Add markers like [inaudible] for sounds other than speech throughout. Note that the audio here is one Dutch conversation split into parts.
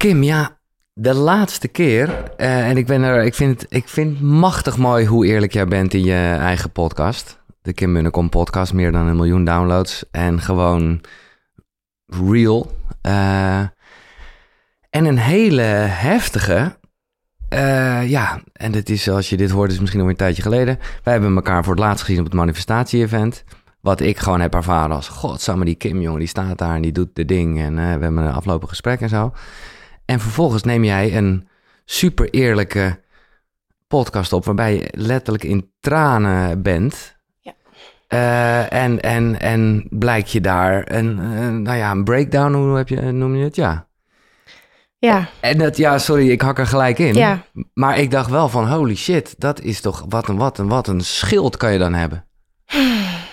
Kim, ja, de laatste keer, eh, en ik, ben er, ik, vind het, ik vind machtig mooi hoe eerlijk jij bent in je eigen podcast. De Kim Munnekom podcast, meer dan een miljoen downloads. En gewoon real. Eh, en een hele heftige, eh, ja, en dit is, als je dit hoort, is misschien nog een tijdje geleden. Wij hebben elkaar voor het laatst gezien op het manifestatie-event. Wat ik gewoon heb ervaren als, godsamme die Kim, jongen, die staat daar en die doet de ding. En we hebben een afgelopen gesprek en zo. En vervolgens neem jij een super eerlijke podcast op, waarbij je letterlijk in tranen bent. Ja. Uh, en, en, en blijkt je daar een, een, nou ja, een breakdown, hoe heb je, noem je het? Ja. Ja. En dat, ja, sorry, ik hak er gelijk in. Ja. Maar ik dacht wel van, holy shit, dat is toch, wat een, wat een, wat een schild kan je dan hebben. [sighs]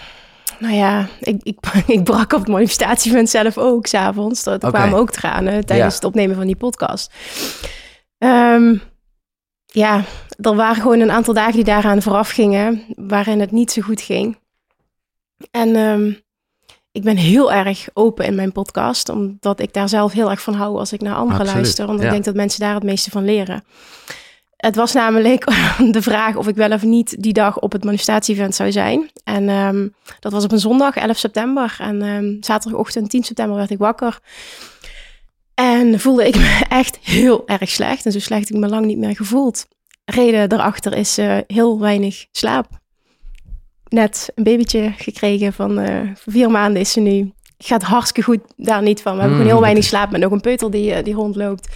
Nou ja, ik, ik, [laughs] ik brak op het manifestatievent zelf ook, s'avonds. Er Oké. kwamen ook tranen tijdens Ja. het opnemen van die podcast. Ehm, ja, er waren gewoon een aantal dagen die daaraan vooraf gingen, waarin het niet zo goed ging. En ehm, ik ben heel erg open in mijn podcast, omdat ik daar zelf heel erg van hou als ik naar anderen Absoluut, luister. Want ik denk dat mensen daar het meeste van leren. Het was namelijk [laughs] de vraag of ik wel of niet die dag op het manifestatie-event zou zijn. En ehm, dat was op een zondag, 11 september. En ehm, zaterdagochtend, 10 september, werd ik wakker. En voelde ik me [laughs] echt heel erg slecht. En zo slecht heb ik me lang niet meer gevoeld. Reden daarachter is eh, heel weinig slaap. Net een babytje gekregen van eh, vier maanden is ze nu. Gaat hartstikke goed daar niet van. We hebben Mm, gewoon heel weinig slaap met nog een peuter die, eh, die rondloopt.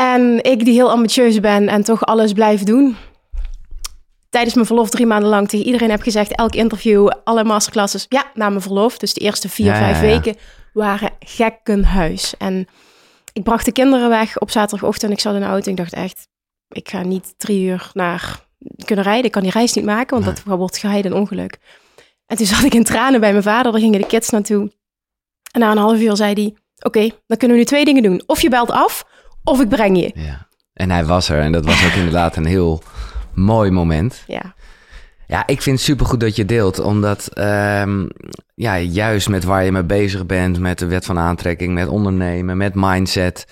En ik die heel ambitieus ben en toch alles blijf doen. Tijdens mijn verlof drie maanden lang tegen iedereen heb gezegd... elk interview, alle masterclasses... ja, na mijn verlof, dus de eerste vier, Ja, ja, vijf ja. weken... waren gekkenhuis. En ik bracht de kinderen weg op zaterdagochtend. Ik zat in de auto en ik dacht echt... ik ga niet drie uur naar kunnen rijden. Ik kan die reis niet maken, want dat wordt geheid een ongeluk. En toen zat ik in tranen bij mijn vader. Daar gingen de kids naartoe. En na een half uur zei hij... oké, dan kunnen we nu twee dingen doen. Of je belt af, of ik breng je. Ja. En hij was er en dat was ook [laughs] inderdaad een heel mooi moment. Ja, Ja, ik vind het supergoed dat je deelt, omdat ehm, ja, juist met waar je mee bezig bent, met de wet van aantrekking, met ondernemen, met mindset,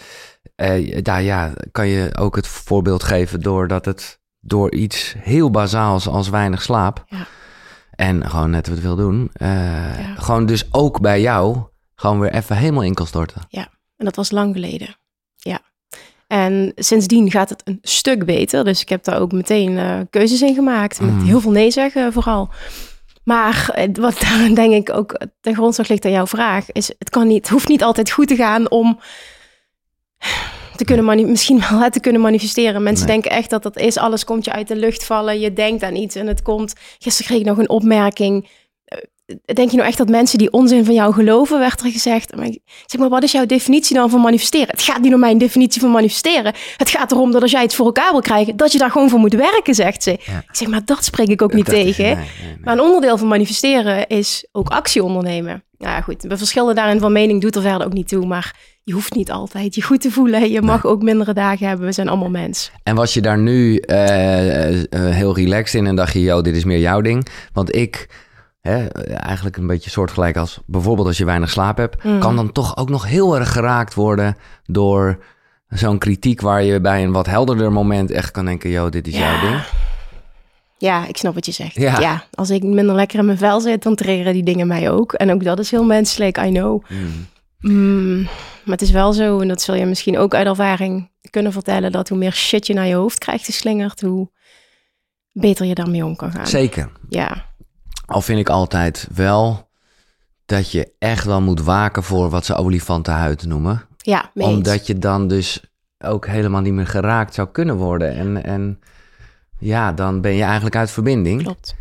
eh, daar ja, kan je ook het voorbeeld geven doordat het door iets heel bazaals als weinig slaap Ja. en gewoon net wat wil doen, eh, Ja. gewoon dus ook bij jou gewoon weer even helemaal in kan storten. en dat was lang geleden. En sindsdien gaat het een stuk beter. Dus ik heb daar ook meteen eh, keuzes in gemaakt. Met Mm. heel veel nee zeggen vooral. Maar eh, wat [laughs] daar denk ik ook ten grondslag ligt aan jouw vraag... is het, kan niet, het hoeft niet altijd goed te gaan om te kunnen mani- misschien wel te kunnen manifesteren. Mensen Nee. denken echt dat dat is. Alles komt je uit de lucht vallen. Je denkt aan iets en het komt. Gisteren kreeg ik nog een opmerking. Denk je nou echt dat mensen die onzin van jou geloven, werd er gezegd. Zeg maar, wat is jouw definitie dan van manifesteren? Het gaat niet om mijn definitie van manifesteren. Het gaat erom dat als jij het voor elkaar wil krijgen, dat je daar gewoon voor moet werken, zegt ze. Ja. Ik zeg maar, dat spreek ik ook niet Dat is- tegen. nee, nee, nee. Maar een onderdeel van manifesteren is ook actie ondernemen. Nou ja, goed, we verschillen daarin van mening, doet er verder ook niet toe. Maar je hoeft niet altijd je goed te voelen. Je mag ook mindere dagen hebben. We zijn allemaal mens. En was je daar nu eh, eh, heel relaxed in en dacht je, yo, dit is meer jouw ding? Want ik, hè, eigenlijk een beetje soortgelijk als bijvoorbeeld als je weinig slaap hebt, Mm. kan dan toch ook nog heel erg geraakt worden door zo'n kritiek waar je bij een wat helderder moment echt kan denken, yo, dit is jouw ding. Ja, ik snap wat je zegt. Ja. Ja. als ik minder lekker in mijn vel zit, dan triggeren die dingen mij ook. En ook dat is heel menselijk, I know. Mm. Mm, maar het is wel zo, en dat zul je misschien ook uit ervaring kunnen vertellen, dat hoe meer shit je naar je hoofd krijgt geslingerd, hoe beter je daarmee om kan gaan. Zeker. Ja, Al vind ik altijd wel dat je echt wel moet waken voor wat ze olifantenhuid noemen. ja mee. Omdat je dan dus ook helemaal niet meer geraakt zou kunnen worden. En, en ja, dan ben je eigenlijk uit verbinding. Klopt.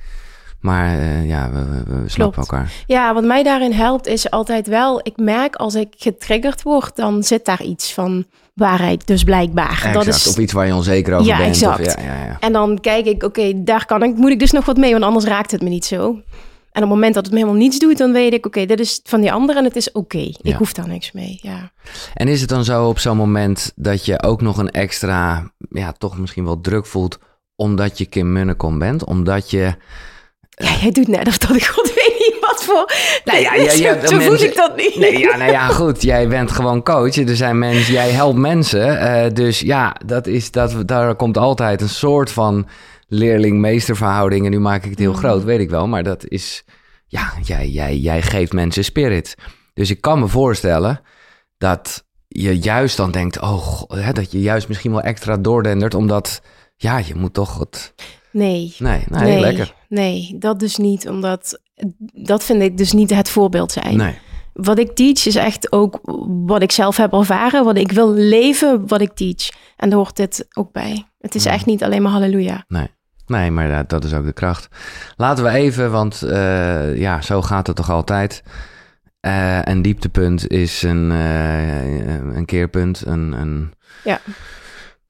Maar eh, ja, we, we, we snappen Klopt. elkaar. Ja, wat mij daarin helpt is altijd wel, ik merk als ik getriggerd word, dan zit daar iets van waarheid, dus blijkbaar. Exact. Dat is, Of iets waar je onzeker over Ja, bent. exact. Of, ja, ja, ja. En dan kijk ik, oké, daar kan ik, moet ik dus nog wat mee, want anders raakt het me niet zo. En op het moment dat het me helemaal niets doet, dan weet ik, oké, dit is van die ander en het is oké. Ik hoef daar niks mee. Ja. En is het dan zo op zo'n moment dat je ook nog een extra, ja, toch misschien wel druk voelt, omdat je Kim Munnekom bent? Omdat je, ja, jij doet net of dat ik God weet niet wat voor... Nou ja, ja, ja, [laughs] zo, zo voel ik dat niet. Nee, ja, nou ja, goed. Jij bent gewoon coach. Er zijn mensen, jij helpt mensen. eh, dus ja, dat is, dat, daar komt altijd een soort van leerling-meesterverhouding. En nu maak ik het heel Mm. groot, weet ik wel. Maar dat is, ja, jij, jij, jij geeft mensen spirit. Dus ik kan me voorstellen dat je juist dan denkt, oh, hè, dat je juist misschien wel extra doordendert. Omdat, ja, je moet toch het... Nee. Nee, nee, nee, lekker. Nee, dat dus niet. Omdat dat vind ik dus niet het voorbeeld zijn. Nee, Wat ik teach is echt ook wat ik zelf heb ervaren. Wat ik wil leven, wat ik teach. En daar hoort dit ook bij. Het is echt niet alleen maar halleluja. Nee, maar dat, dat is ook de kracht. Laten we even, want eh, ja, zo gaat het toch altijd. Eh, een dieptepunt is een, eh, een keerpunt, een, een, Ja.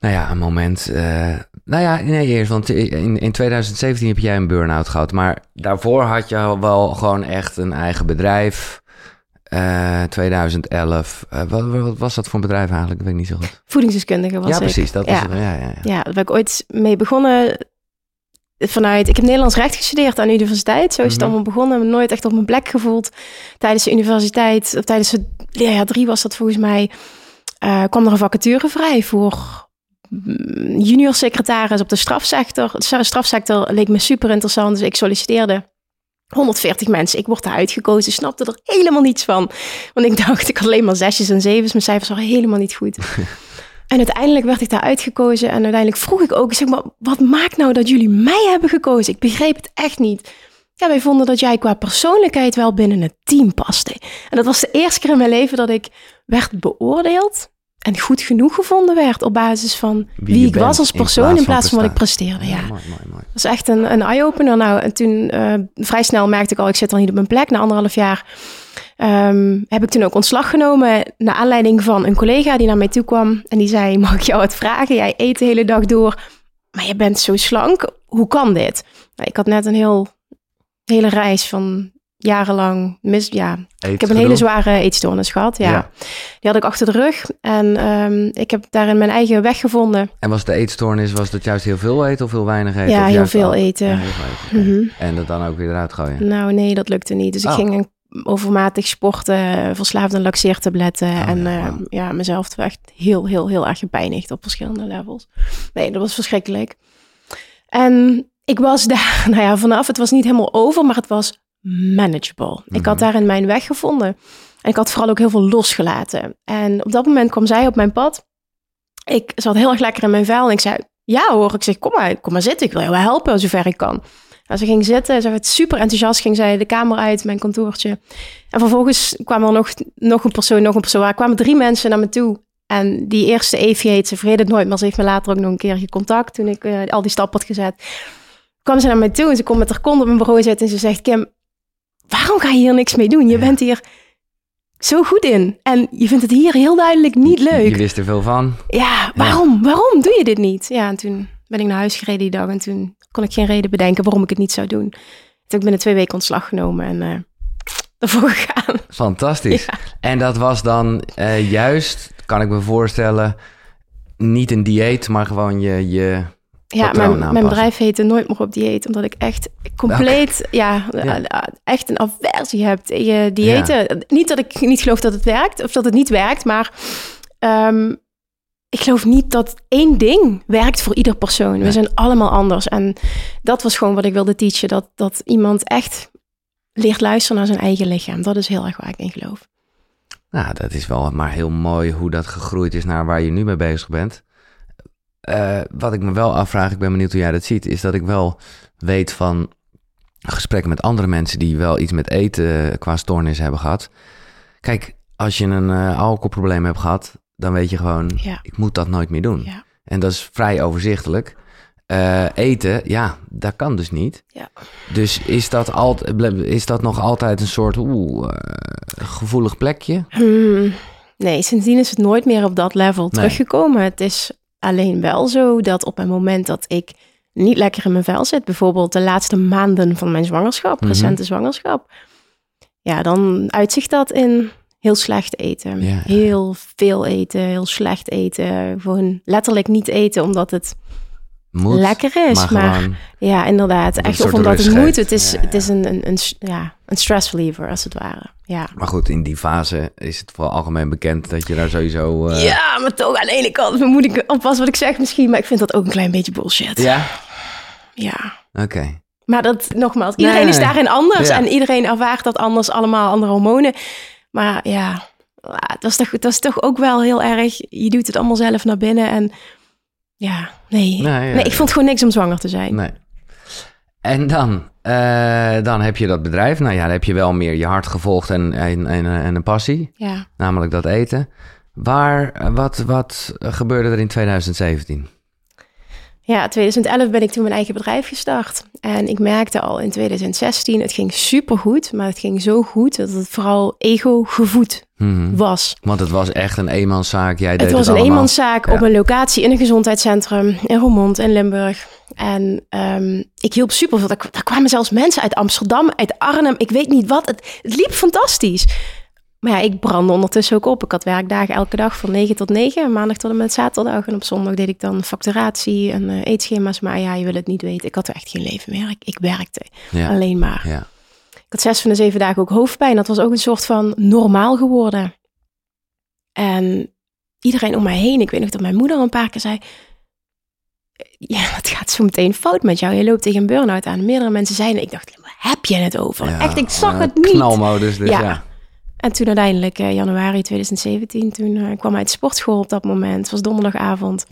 Nou ja, een moment. eh, nou ja, nee, eerst, want in, in 2017 heb jij een burn-out gehad. Maar daarvoor had je wel gewoon echt een eigen bedrijf. Eh 2011. Eh, wat, wat was dat voor een bedrijf eigenlijk? Dat weet ik niet zo goed. Voedingsdeskundige was ja, ik. precies. Dat ja. was het. Ja, ja, ja. Ja, daar ben ik ooit mee begonnen vanuit... Ik heb Nederlands recht gestudeerd aan de universiteit. Zo is het Mhm. allemaal begonnen. Me nooit echt op mijn plek gevoeld. Tijdens de universiteit, of tijdens het leerjaar drie was dat volgens mij... eh, kwam er een vacature vrij voor junior secretaris op de strafsector. De strafsector leek me super interessant, dus ik solliciteerde. 140 mensen, ik word daar uitgekozen, snapte er helemaal niets van. Want ik [laughs] dacht, ik had alleen maar zesjes en zevens, mijn cijfers waren helemaal niet goed. [laughs] En uiteindelijk werd ik daar uitgekozen en uiteindelijk vroeg ik ook, zeg maar, wat maakt nou dat jullie mij hebben gekozen? Ik begreep het echt niet. Ja, wij vonden dat jij qua persoonlijkheid wel binnen het team paste. En dat was de eerste keer in mijn leven dat ik werd beoordeeld en goed genoeg gevonden werd op basis van wie, ik bent was als in persoon plaats in plaats van wat ik presteerde. Ja. mooi, mooi, mooi. Dat is echt een, een eye-opener. Nou, en toen eh, vrij snel merkte ik al, ik zit al niet op mijn plek. Na anderhalf jaar ehm, heb ik toen ook ontslag genomen. Naar aanleiding van een collega die naar mij toe kwam. En die zei, mag ik jou wat vragen? Jij eet de hele dag door, maar je bent zo slank. Hoe kan dit? Nou, ik had net een heel, hele reis van jarenlang mis... Ja, ik heb een hele zware eetstoornis gehad. Ja. Ja. Die had ik achter de rug. En ehm, ik heb daarin mijn eigen weg gevonden. En was de eetstoornis, was dat juist heel veel eten of heel weinig eten? Ja, heel veel al- eten. Ja, heel veel eten. Mhm. En dat dan ook weer eruit gooien. Nou, nee, dat lukte niet. Dus ik Oh. ging overmatig sporten, verslaafd aan laxeertabletten. Oh, en ja, eh, wauw. ja, mezelf echt heel, heel, heel erg gepijnigd op verschillende levels. Nee, dat was verschrikkelijk. En ik was daar, [laughs] nou ja, vanaf, het was niet helemaal over, maar het was manageable. Ik had Mhm. daarin mijn weg gevonden. En ik had vooral ook heel veel losgelaten. En op dat moment kwam zij op mijn pad. Ik zat heel erg lekker in mijn vel en ik zei, ja hoor, ik zeg, kom maar, kom maar zitten. Ik wil wel helpen zover ik kan. Nou, ze ging zitten, ze werd super enthousiast, ging zij de kamer uit, mijn kantoortje. En vervolgens kwam er nog, nog een persoon, nog een persoon. Er kwamen drie mensen naar me toe. En die eerste Evie heet, ze vergeet het nooit, maar ze heeft me later ook nog een keer contact toen ik eh, al die stap had gezet. Kwam ze naar mij toe en ze komt met haar kont op mijn bureau zitten en ze zegt, Kim, waarom ga je hier niks mee doen? Je Ja. bent hier zo goed in en je vindt het hier heel duidelijk niet leuk. Je wist er veel van. Ja, waarom? Waarom doe je dit niet? Ja, en toen ben ik naar huis gereden die dag en toen kon ik geen reden bedenken waarom ik het niet zou doen. Toen heb ik binnen twee weken ontslag genomen en eh [laughs] ervoor gegaan. Fantastisch. En dat was dan eh, juist, kan ik me voorstellen, niet een dieet, maar gewoon je... je Ja, mijn, mijn bedrijf heette Nooit meer op dieet, omdat ik echt compleet, ja, Ja. eh, echt een aversie heb tegen diëten. Niet dat ik niet geloof dat het werkt, of dat het niet werkt, maar ehm, ik geloof niet dat één ding werkt voor ieder persoon. We zijn allemaal anders. En dat was gewoon wat ik wilde teachen, dat, dat iemand echt leert luisteren naar zijn eigen lichaam. Dat is heel erg waar ik in geloof. Nou, dat is wel maar heel mooi hoe dat gegroeid is naar waar je nu mee bezig bent. Eh, wat ik me wel afvraag, ik ben benieuwd hoe jij dat ziet, is dat ik wel weet van gesprekken met andere mensen die wel iets met eten qua stoornis hebben gehad. Kijk, als je een eh, alcoholprobleem hebt gehad, dan weet je gewoon, Ja. ik moet dat nooit meer doen. Ja. En dat is vrij overzichtelijk. Eh, eten, ja, dat kan dus niet. Ja. Dus is dat, alt, is dat nog altijd een soort oeh, eh, gevoelig plekje? Hmm, nee, sindsdien is het nooit meer op dat level Nee. teruggekomen. Het is alleen wel zo dat op het moment dat ik niet lekker in mijn vel zit, bijvoorbeeld de laatste maanden van mijn zwangerschap, Mhm. recente zwangerschap, ja, dan uitzicht dat in heel slecht eten. Ja. Heel veel eten, heel slecht eten. Gewoon letterlijk niet eten, omdat het moet, lekker is. maar ja, inderdaad. Echt of omdat het moet. Het is, Ja, het is een, een, een, ja, een stress reliever, als het ware. Ja. Maar goed, in die fase is het wel algemeen bekend dat je daar sowieso... eh, Ja, maar toch aan de ene kant moet ik oppassen wat ik zeg misschien, maar ik vind dat ook een klein beetje bullshit. Ja? Ja. Oké. Maar dat, nogmaals, iedereen Nee, is daarin anders Ja. en iedereen ervaart dat anders, allemaal andere hormonen. Maar ja, dat is, toch, dat is toch ook wel heel erg, je doet het allemaal zelf naar binnen en ja, nee. Nee, Nee, ja, ik vond gewoon niks om zwanger te zijn. Nee. En dan, eh, dan heb je dat bedrijf. Nou ja, dan heb je wel meer je hart gevolgd en, en, en, en een passie. Ja. Namelijk dat eten. Waar, wat, wat gebeurde er in 2017? Ja, 2011 ben ik toen mijn eigen bedrijf gestart. En ik merkte al in 2016, het ging supergoed, maar het ging zo goed dat het vooral ego gevoed Mhm. was. Want het was echt een eenmanszaak. Jij deed Het was een allemaal. eenmanszaak Ja. op een locatie in een gezondheidscentrum in Roermond in Limburg. En ehm, ik hielp super veel. Daar, daar kwamen zelfs mensen uit Amsterdam, uit Arnhem. Ik weet niet wat. Het, het liep fantastisch. Maar ja, ik brandde ondertussen ook op. Ik had werkdagen elke dag van 9 tot 9, maandag tot en met zaterdag. En op zondag deed ik dan facturatie en eh, eetschema's. Maar ja, je wil het niet weten. Ik had er echt geen leven meer. Ik, ik werkte Ja. alleen maar. Ja. Ik had zes van de zeven dagen ook hoofdpijn. Dat was ook een soort van normaal geworden. En iedereen om mij heen, ik weet nog dat mijn moeder een paar keer zei... Ja, het gaat zo meteen fout met jou. Je loopt tegen een burn-out aan. Meerdere mensen zeiden, ik dacht, waar heb je het over? Ja, Echt, ik zag eh, het niet. Knalmodus, dus ja. En toen uiteindelijk, eh, januari 2017, toen eh, kwam uit sportschool op dat moment. Het was donderdagavond.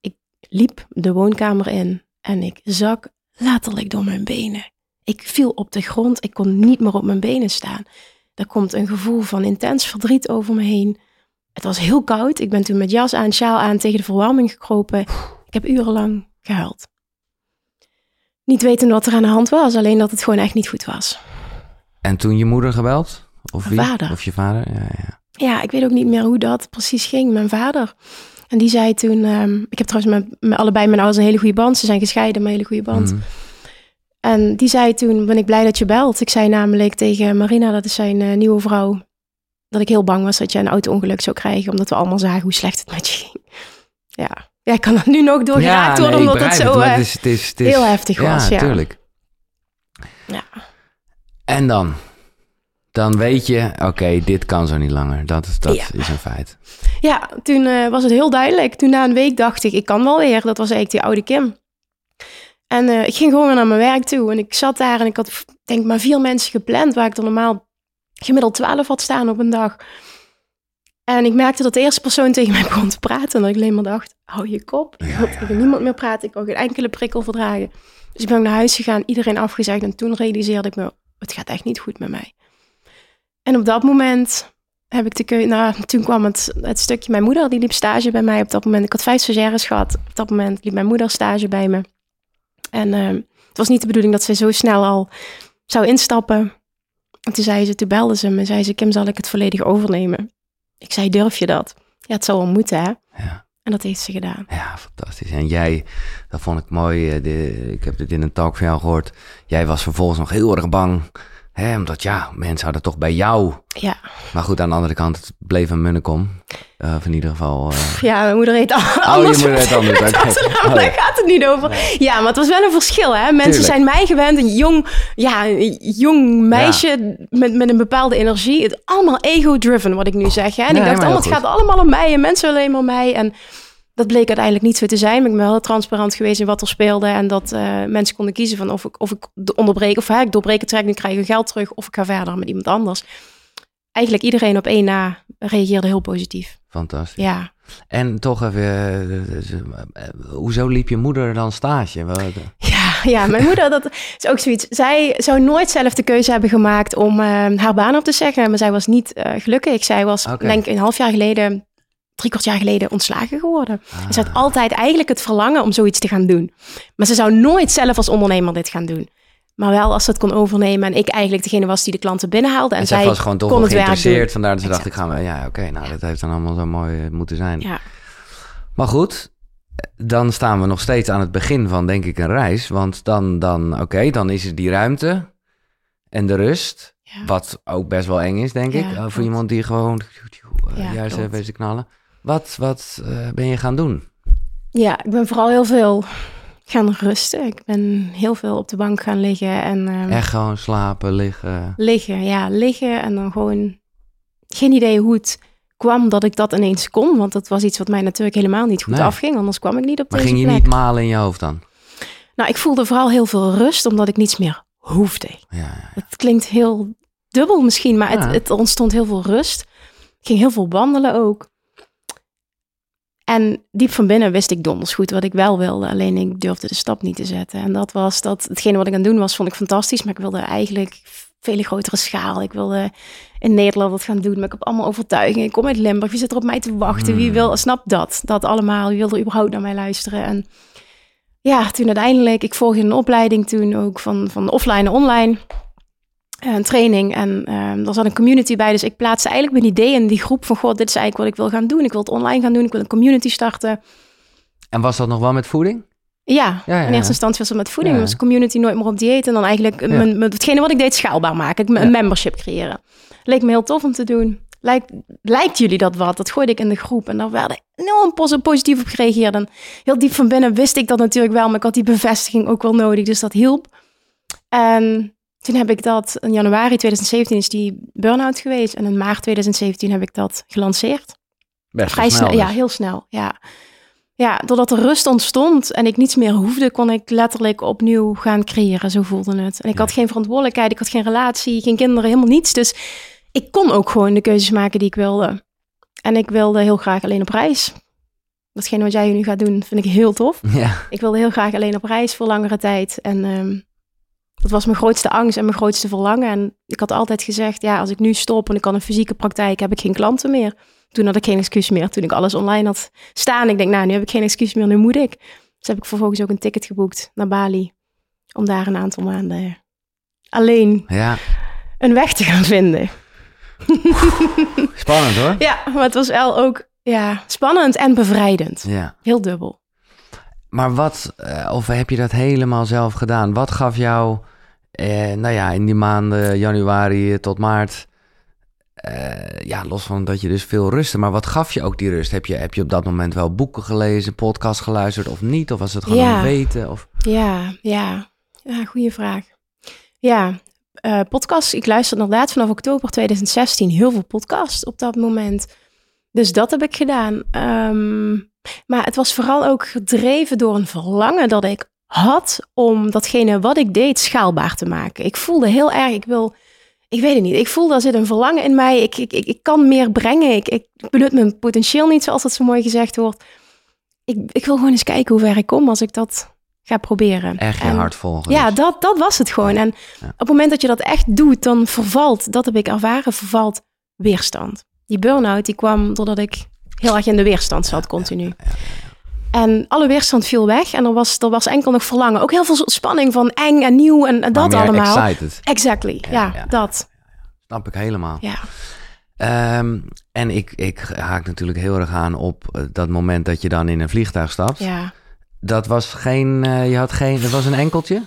Ik liep de woonkamer in en ik zak letterlijk door mijn benen. Ik viel op de grond, ik kon niet meer op mijn benen staan. Er komt een gevoel van intens verdriet over me heen. Het was heel koud. Ik ben toen met jas aan, sjaal aan tegen de verwarming gekropen. Ik heb urenlang gehuild. Niet weten wat er aan de hand was, alleen dat het gewoon echt niet goed was. En toen je moeder gebeld? Of wie? Vader. Of je vader? Ja, ja. Ja, ik weet ook niet meer hoe dat precies ging. Mijn vader. En die zei toen... ehm, ik heb trouwens met, met allebei mijn ouders een hele goede band. Ze zijn gescheiden, maar een hele goede band. Mhm. En die zei toen, ben ik blij dat je belt. Ik zei namelijk tegen Marina, dat is zijn eh, nieuwe vrouw... dat ik heel bang was dat je een auto-ongeluk zou krijgen... omdat we allemaal zagen hoe slecht het met je ging. Ja, ja ik kan er nu nog door geraakt worden... nee, omdat het zo eh, het is, het is, het is, heel heftig was. Ja, tuurlijk. Ja. En dan? Dan weet je, oké, dit kan zo niet langer. Dat, is- dat Ja. is een feit. Ja, toen eh, was het heel duidelijk. Toen na een week dacht ik, ik kan wel weer. Dat was eigenlijk die oude Kim. En eh, ik ging gewoon weer naar mijn werk toe. En ik zat daar en ik had denk maar vier mensen gepland... waar ik er normaal gemiddeld twaalf had staan op een dag. En ik merkte dat de eerste persoon tegen mij begon te praten. En dat ik alleen maar dacht, hou je kop. Ik Ja, wil niemand meer praten. Ik wil geen enkele prikkel verdragen. Dus ik ben ook naar huis gegaan, iedereen afgezegd. En toen realiseerde ik me, het gaat echt niet goed met mij. En op dat moment heb ik de keuze... Nou, toen kwam het, het stukje... Mijn moeder die liep stage bij mij op dat moment. Ik had vijf stagiaires gehad. Op dat moment liep mijn moeder stage bij me. En eh, het was niet de bedoeling dat zij zo snel al zou instappen. En toen zei ze, toen belde ze me en zei ze... Kim, zal ik het volledig overnemen? Ik zei, durf je dat? Ja, het zou wel moeten, hè? Ja. En dat heeft ze gedaan. Ja, fantastisch. En jij, dat vond ik mooi. eh, de- ik heb dit in een talk van jou gehoord. Jij was vervolgens nog heel erg bang. Hè, omdat ja, mensen hadden toch bij jou. Ja, Maar goed, aan de andere kant, het bleef een munnekom. Eh, of in ieder geval. eh, ja mijn moeder heet al Oh, anders. je moeder heet anders. [laughs] Er- Oh, [laughs] Daar ja. gaat het niet over. Ja, maar het was wel een verschil. Hè? Mensen Tuurlijk. zijn mij gewend, een jong, ja, een jong meisje met, met een bepaalde energie. Het allemaal ego-driven, wat ik nu zeg. Hè? En Nee, ik dacht, maar oh, het gaat allemaal om mij en mensen alleen maar mij. En dat bleek uiteindelijk niet zo te zijn. Maar ik ben wel heel transparant geweest in wat er speelde. En dat eh, mensen konden kiezen van of ik, of ik de- onderbreek, of hè, ik doorbreek het traject, nu krijg ik geld terug. Of ik ga verder met iemand anders. Eigenlijk iedereen op één na reageerde heel positief. Fantastisch. Ja, En toch even, eh, dus, eh, hoezo liep je moeder dan stage? Ja, ja, mijn [laughs] moeder, dat is ook zoiets. Zij zou nooit zelf de keuze hebben gemaakt om haar baan op te zeggen. Maar zij was niet eh, gelukkig. Zij was, Oké. denk ik, een half jaar geleden, drie kwart jaar geleden ontslagen geworden. Ah. Ze had altijd eigenlijk het verlangen om zoiets te gaan doen. Maar ze zou nooit zelf als ondernemer dit gaan doen. Maar wel als ze het kon overnemen en ik eigenlijk degene was die de klanten binnenhaalde. En, En zij was gewoon toch wel geïnteresseerd. Vandaar dat ze dacht, ik ga... Ja, oké, nou, dat heeft dan allemaal zo mooi eh, moeten zijn. Ja, Maar goed, dan staan we nog steeds aan het begin van, denk ik, een reis. Want dan, dan oké, dan is er die ruimte en de rust. ja. Wat ook best wel eng is, denk ik. eh, voor iemand die gewoon eh, juist even te knallen. Wat, wat eh, ben je gaan doen? ja, ik ben vooral heel veel gaan rusten. Ik ben heel veel op de bank gaan liggen en ehm, Echt gewoon slapen, liggen. liggen, ja, liggen en dan gewoon geen idee hoe het kwam dat ik dat ineens kon, want dat was iets wat mij natuurlijk helemaal niet goed Nee. afging, anders kwam ik niet op Maar deze ging je plek. niet malen in je hoofd dan? Nou, ik voelde vooral heel veel rust, omdat ik niets meer hoefde. Ja, ja. Het klinkt heel dubbel misschien, maar Ja. het, het ontstond heel veel rust. Ik ging heel veel wandelen ook. En diep van binnen wist ik donders goed wat ik wel wilde. Alleen ik durfde de stap niet te zetten. En dat was dat, hetgene wat ik aan het doen was, vond ik fantastisch. Maar ik wilde eigenlijk vele grotere schaal. Ik wilde in Nederland wat gaan doen. Maar ik heb allemaal overtuiging. Ik kom uit Limburg. Wie zit er op mij te wachten? Wie Mm. wil, snap dat? Dat allemaal. Wie wil er überhaupt naar mij luisteren? En ja, toen uiteindelijk, ik volgde een opleiding toen ook van, van offline naar online. Eh, Een training en ehm er zat een community bij. Dus ik plaatste eigenlijk mijn idee in die groep van... God, dit is eigenlijk wat ik wil gaan doen. Ik wil het online gaan doen. Ik wil een community starten. En was dat nog wel met voeding? Ja, Ja, ja, in eerste instantie was het met voeding. Ja. was community nooit meer op dieet. En dan eigenlijk mijn, hetgene wat ik deed schaalbaar maken. Ik- Een membership creëren. Leek me heel tof om te doen. Lijkt, lijkt jullie dat wat? Dat gooide ik in de groep. En daar werden enorm pos- positief op gereageerd. En heel diep van binnen wist ik dat natuurlijk wel. Maar ik had die bevestiging ook wel nodig. Dus dat hielp. En toen heb ik dat... In januari 2017 is die burn-out geweest. En in maart 2017 heb ik dat gelanceerd. Best Vrij snel, dus. ja, heel snel. Ja. ja, doordat er rust ontstond en ik niets meer hoefde, kon ik letterlijk opnieuw gaan creëren. Zo voelde het. En ik Ja. had geen verantwoordelijkheid, ik had geen relatie, geen kinderen, helemaal niets. Dus ik kon ook gewoon de keuzes maken die ik wilde. En ik wilde heel graag alleen op reis. Datgene wat jij nu gaat doen, vind ik heel tof. [laughs] Ja, Ik wilde heel graag alleen op reis voor langere tijd. En ehm, dat was mijn grootste angst en mijn grootste verlangen. En ik had altijd gezegd, ja, als ik nu stop en ik kan een fysieke praktijk, heb ik geen klanten meer. Toen had ik geen excuus meer. Toen ik alles online had staan, ik denk, nou, nu heb ik geen excuus meer, nu moet ik. Dus heb ik vervolgens ook een ticket geboekt naar Bali. Om daar een aantal maanden alleen ja. een weg te gaan vinden. Spannend hoor. [laughs] Ja, maar het was wel ook ja, spannend en bevrijdend. Ja. Heel dubbel. Maar wat, eh, of heb je dat helemaal zelf gedaan? Wat gaf jou, eh, nou ja, in die maanden januari tot maart, eh, ja, los van dat je dus veel rustte, maar wat gaf je ook die rust? Heb je, heb je op dat moment wel boeken gelezen, podcast geluisterd of niet? Of was het gewoon Ja. weten? Of... Ja, ja. Ja, goede vraag. Ja, eh podcast. Ik luister inderdaad vanaf oktober 2016 heel veel podcasts op dat moment. Dus dat heb ik gedaan. Ehm, maar het was vooral ook gedreven door een verlangen dat ik had om datgene wat ik deed schaalbaar te maken. Ik voelde heel erg, ik wil, ik weet het niet, ik voelde er zit een verlangen in mij. Ik, ik, ik, ik kan meer brengen. Ik, ik benut mijn potentieel niet, zoals dat zo mooi gezegd wordt. Ik, ik wil gewoon eens kijken hoe ver ik kom als ik dat ga proberen. Echt je hart volgen. ja, dat, dat was het gewoon. En Ja. op het moment dat je dat echt doet, dan vervalt, dat heb ik ervaren, vervalt weerstand. Die burn-out, die kwam doordat ik heel erg in de weerstand zat, continu. En alle weerstand viel weg en er was, er was enkel nog verlangen. Ook heel veel spanning van eng en nieuw en, dat allemaal. Excited. Exactly, ja, Ja, ja. dat. Snap ik helemaal. Ja. Ehm, en ik, ik haak natuurlijk heel erg aan op eh, dat moment dat je dan in een vliegtuig stapt. ja. Dat was geen, eh, je had geen, dat was een enkeltje?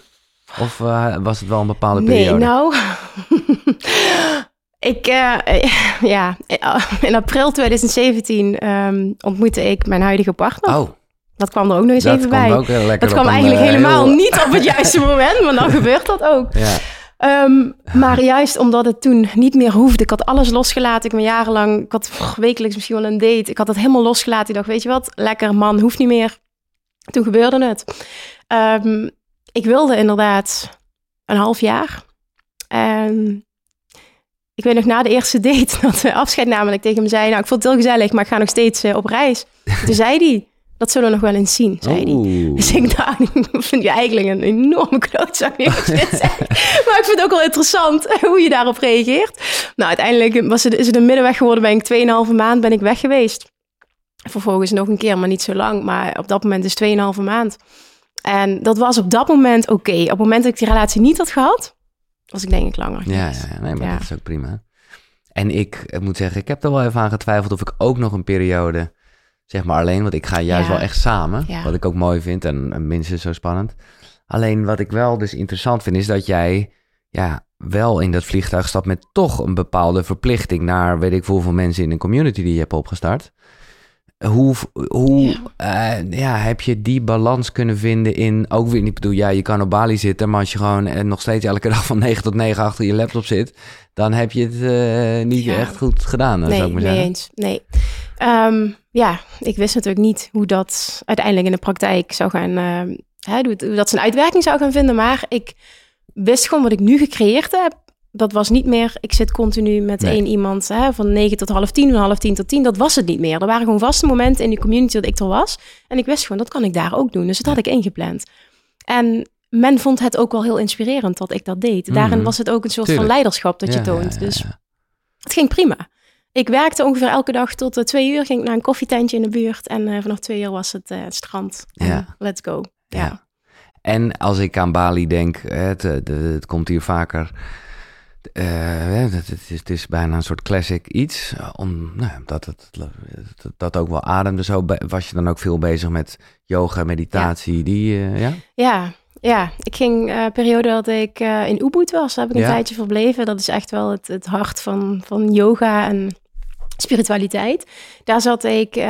Of eh, was het wel een bepaalde Nee, periode? nou. [laughs] ik, eh, [laughs] ja, in april 2017 ehm, ontmoette ik mijn huidige partner. Oh, Dat kwam er ook nog eens dat even bij. Dat kwam eigenlijk eh, helemaal heel- niet op het [laughs] juiste moment, maar dan gebeurt dat ook. Ja, Ehm, maar juist omdat het toen niet meer hoefde. Ik had alles losgelaten. Ik ben jarenlang, ik had pff, wekelijks misschien wel een date. Ik had het helemaal losgelaten. Ik dacht, weet je wat, lekker man, hoeft niet meer. Toen gebeurde het. Ehm, ik wilde inderdaad een half jaar. En ik weet nog na de eerste date [laughs] dat we afscheid namen. Dat ik tegen hem zei, nou ik vond het heel gezellig, maar ik ga nog steeds eh, op reis. [laughs] Toen zei hij, dat zullen we nog wel eens zien, zei hij. Dus ik dacht, [laughs] ik vind je eigenlijk een enorme klootzak. Maar ik vind het ook wel interessant hoe je daarop reageert. Nou, uiteindelijk was het, is het een middenweg geworden. Ben ik 2,5 maand ben ik weg geweest. Vervolgens nog een keer, maar niet zo lang. Maar op dat moment is 2,5 maand. En dat was op dat moment oké. Op het moment dat ik die relatie niet had gehad, was ik denk ik langer Ja, ja, ja, nee, maar Ja. dat is ook prima. En ik, ik moet zeggen, ik heb er wel even aan getwijfeld of ik ook nog een periode, zeg maar alleen, want ik ga juist Ja. wel echt samen, wat ik ook mooi vind en, en minstens zo spannend. Alleen wat ik wel dus interessant vind, is dat jij ja, wel in dat vliegtuig stapt met toch een bepaalde verplichting naar weet ik veel hoeveel mensen in een community die je hebt opgestart. Hoe, hoe Ja. ja. ja, heb je die balans kunnen vinden in... Ook weer, ik bedoel, ja, je kan op Bali zitten... maar als je gewoon eh, nog steeds elke [laughs] dag van 9 tot 9 achter je laptop zit... dan heb je het eh, niet Ja. echt goed gedaan, zou nee, ik maar zeggen. eens. Nee. Ehm, ja, ik wist natuurlijk niet hoe dat uiteindelijk in de praktijk zou gaan... hè, hoe dat zijn uitwerking zou gaan vinden. Maar ik wist gewoon wat ik nu gecreëerd heb. Dat was niet meer, ik zit continu met Nee. één iemand hè, van negen tot half tien, van half tien tot tien. Dat was het niet meer. Er waren gewoon vaste momenten in die community dat ik er was. En ik wist gewoon, dat kan ik daar ook doen. Dus dat had ik ingepland. En men vond het ook wel heel inspirerend dat ik dat deed. Daarin Mhm. was het ook een soort Tuurlijk. van leiderschap dat je Ja, toont. ja, Dus het ging prima. Ik werkte ongeveer elke dag tot eh, twee uur. Ging ik naar een koffietentje in de buurt. En eh, vanaf twee uur was het eh, het strand. Ja. let's go. Ja. En als ik aan Bali denk, het, het komt hier vaker. Eh, het, is, het is bijna een soort classic iets. eh, Om, nou, ja, dat het dat, dat ook wel ademde. Zo was je dan ook veel bezig met yoga, meditatie. Die, eh, ja? Ja, ja. Ik ging eh periode dat ik in Ubud was. Daar heb ik een Ja. tijdje verbleven. Dat is echt wel het, het hart van, van yoga en spiritualiteit. Daar zat ik in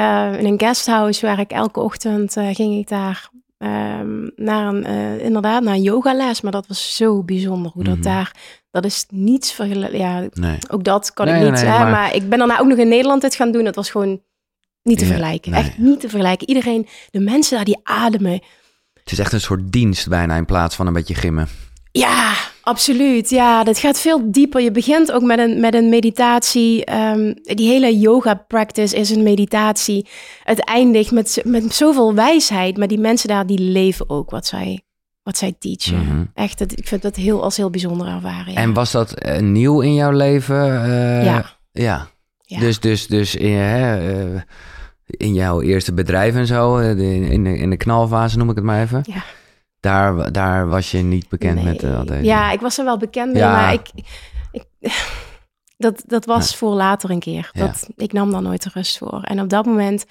een guesthouse waar ik elke ochtend ging ik daar ehm, naar een, eh, inderdaad, naar een yogales. Maar dat was zo bijzonder hoe Mhm. dat daar, dat is niets vergelijken. Ja, Nee. ook dat kan Nee, ik niet. nee, hè, maar- maar... ik ben daarna ook nog in Nederland dit gaan doen. Het was gewoon niet te Ja, vergelijken. Echt niet te vergelijken. Iedereen, de mensen daar die ademen. Het is echt een soort dienst bijna in plaats van een beetje gimmen. Ja, absoluut. Ja, dat gaat veel dieper. Je begint ook met een, met een meditatie. Ehm, die hele yoga practice is een meditatie. Het eindigt met, met zoveel wijsheid. Maar die mensen daar, die leven ook wat zij, wat zij teachen. Mhm. Echt, het, ik vind dat heel, als heel bijzonder ervaren. Ja. En was dat eh, nieuw in jouw leven? Eh, Ja. ja. Ja. Dus, dus, dus in, eh, in jouw eerste bedrijf en zo, de- in, de, in de knalfase noem ik het maar even. Ja. Daar, daar was je niet bekend Nee. met al deze. Ja, ik was er wel bekend mee, Ja. maar ik, ik, [laughs] dat, dat was voor later een keer. Ja. Dat, Ik nam daar nooit de rust voor. En op dat moment,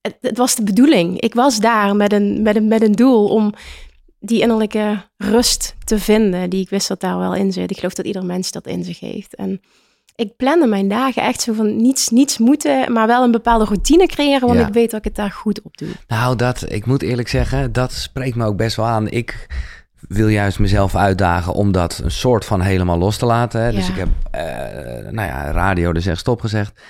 het, het was de bedoeling. Ik was daar met een, met, een, met een doel om die innerlijke rust te vinden, die ik wist dat daar wel in zit. Ik geloof dat ieder mens dat in zich heeft. En ik plande mijn dagen echt zo van niets, niets moeten, maar wel een bepaalde routine creëren, want Ja. ik weet dat ik het daar goed op doe. Nou, dat, ik moet eerlijk zeggen, dat spreekt me ook best wel aan. Ik wil juist mezelf uitdagen om dat een soort van helemaal los te laten. Hè. Dus Ja. ik heb, eh, nou ja, radio dus echt stop gezegd.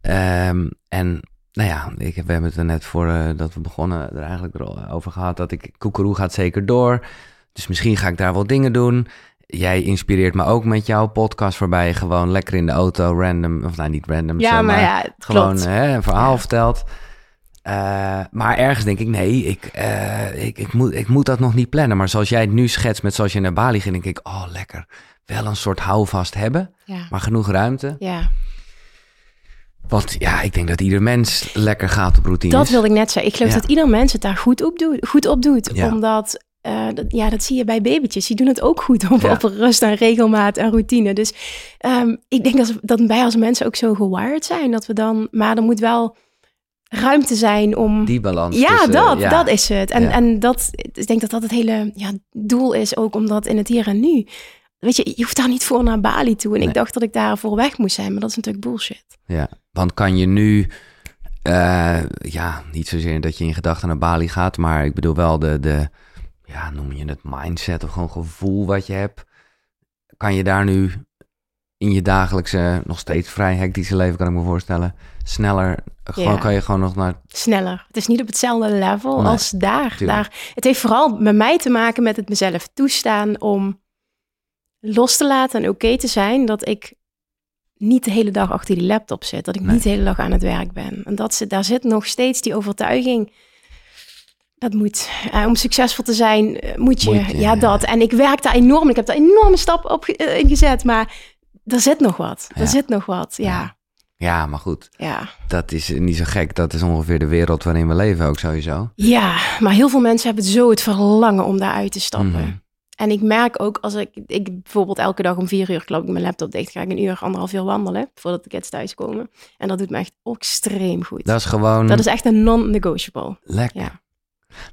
Ehm, en nou ja, ik, we hebben het er net voor eh, dat we begonnen er eigenlijk over gehad dat ik Koekeroe gaat zeker door. Dus misschien ga ik daar wel dingen doen. Jij inspireert me ook met jouw podcast waarbij je gewoon lekker in de auto random, of nou niet random, Ja, zo, maar ja, gewoon hè, een verhaal vertelt. Eh, maar ergens denk ik, nee, ik, eh, ik, ik, moet, ik moet dat nog niet plannen. Maar zoals jij het nu schetst met zoals je naar Bali ging, denk ik, oh lekker. Wel een soort houvast hebben, Ja, maar genoeg ruimte. ja. Want ja, ik denk dat ieder mens lekker gaat op routines. Dat wilde ik net zeggen. Ik geloof Ja. dat ieder mens het daar goed op doet. Goed op doet Ja. Omdat, eh, dat, ja, dat zie je bij babytjes. Die doen het ook goed op, Ja. op rust en regelmaat en routine. Dus ehm, ik denk dat, dat wij als mensen ook zo gewired zijn. Dat we dan, maar er moet wel ruimte zijn om... Die balans. ja, tussen- dat, ja. dat is het. En, en dat, ik denk dat dat het hele ja, doel is ook, omdat in het hier en nu... Weet je, je hoeft daar niet voor naar Bali toe. En Nee. ik dacht dat ik daarvoor weg moest zijn, maar dat is natuurlijk bullshit. Ja, want kan je nu, eh, ja, niet zozeer dat je in gedachten naar Bali gaat, maar ik bedoel wel de, de, ja, noem je het mindset of gewoon gevoel wat je hebt. Kan je daar nu in je dagelijkse, nog steeds vrij hectische leven, kan ik me voorstellen, sneller, gewoon, Ja. kan je gewoon nog naar, sneller. Het is niet op hetzelfde level Nee, als daar. tuurlijk. daar. Het heeft vooral met mij te maken met het mezelf toestaan om los te laten en oké te zijn dat ik niet de hele dag achter die laptop zit. Dat ik Nee. niet de hele dag aan het werk ben. En dat zit, daar zit nog steeds die overtuiging. Dat moet. Eh, om succesvol te zijn, eh, moet je. Moet je, ja, ja. dat. En ik werk daar enorm. Ik heb daar enorme stappen op eh, ingezet. Maar er zit nog wat. Er Ja. zit nog wat. Ja. ja, maar goed, Ja. dat is niet zo gek. Dat is ongeveer de wereld waarin we leven ook sowieso. Ja, maar heel veel mensen hebben zo het verlangen om daaruit te stappen. Mhm. En ik merk ook als ik, ik bijvoorbeeld elke dag om vier uur klap ik mijn laptop dicht, ga ik een uur, anderhalf uur wandelen voordat de kids thuiskomen. En dat doet me echt extreem goed. Dat is gewoon Dat is echt een non-negotiable. lekker. Ja.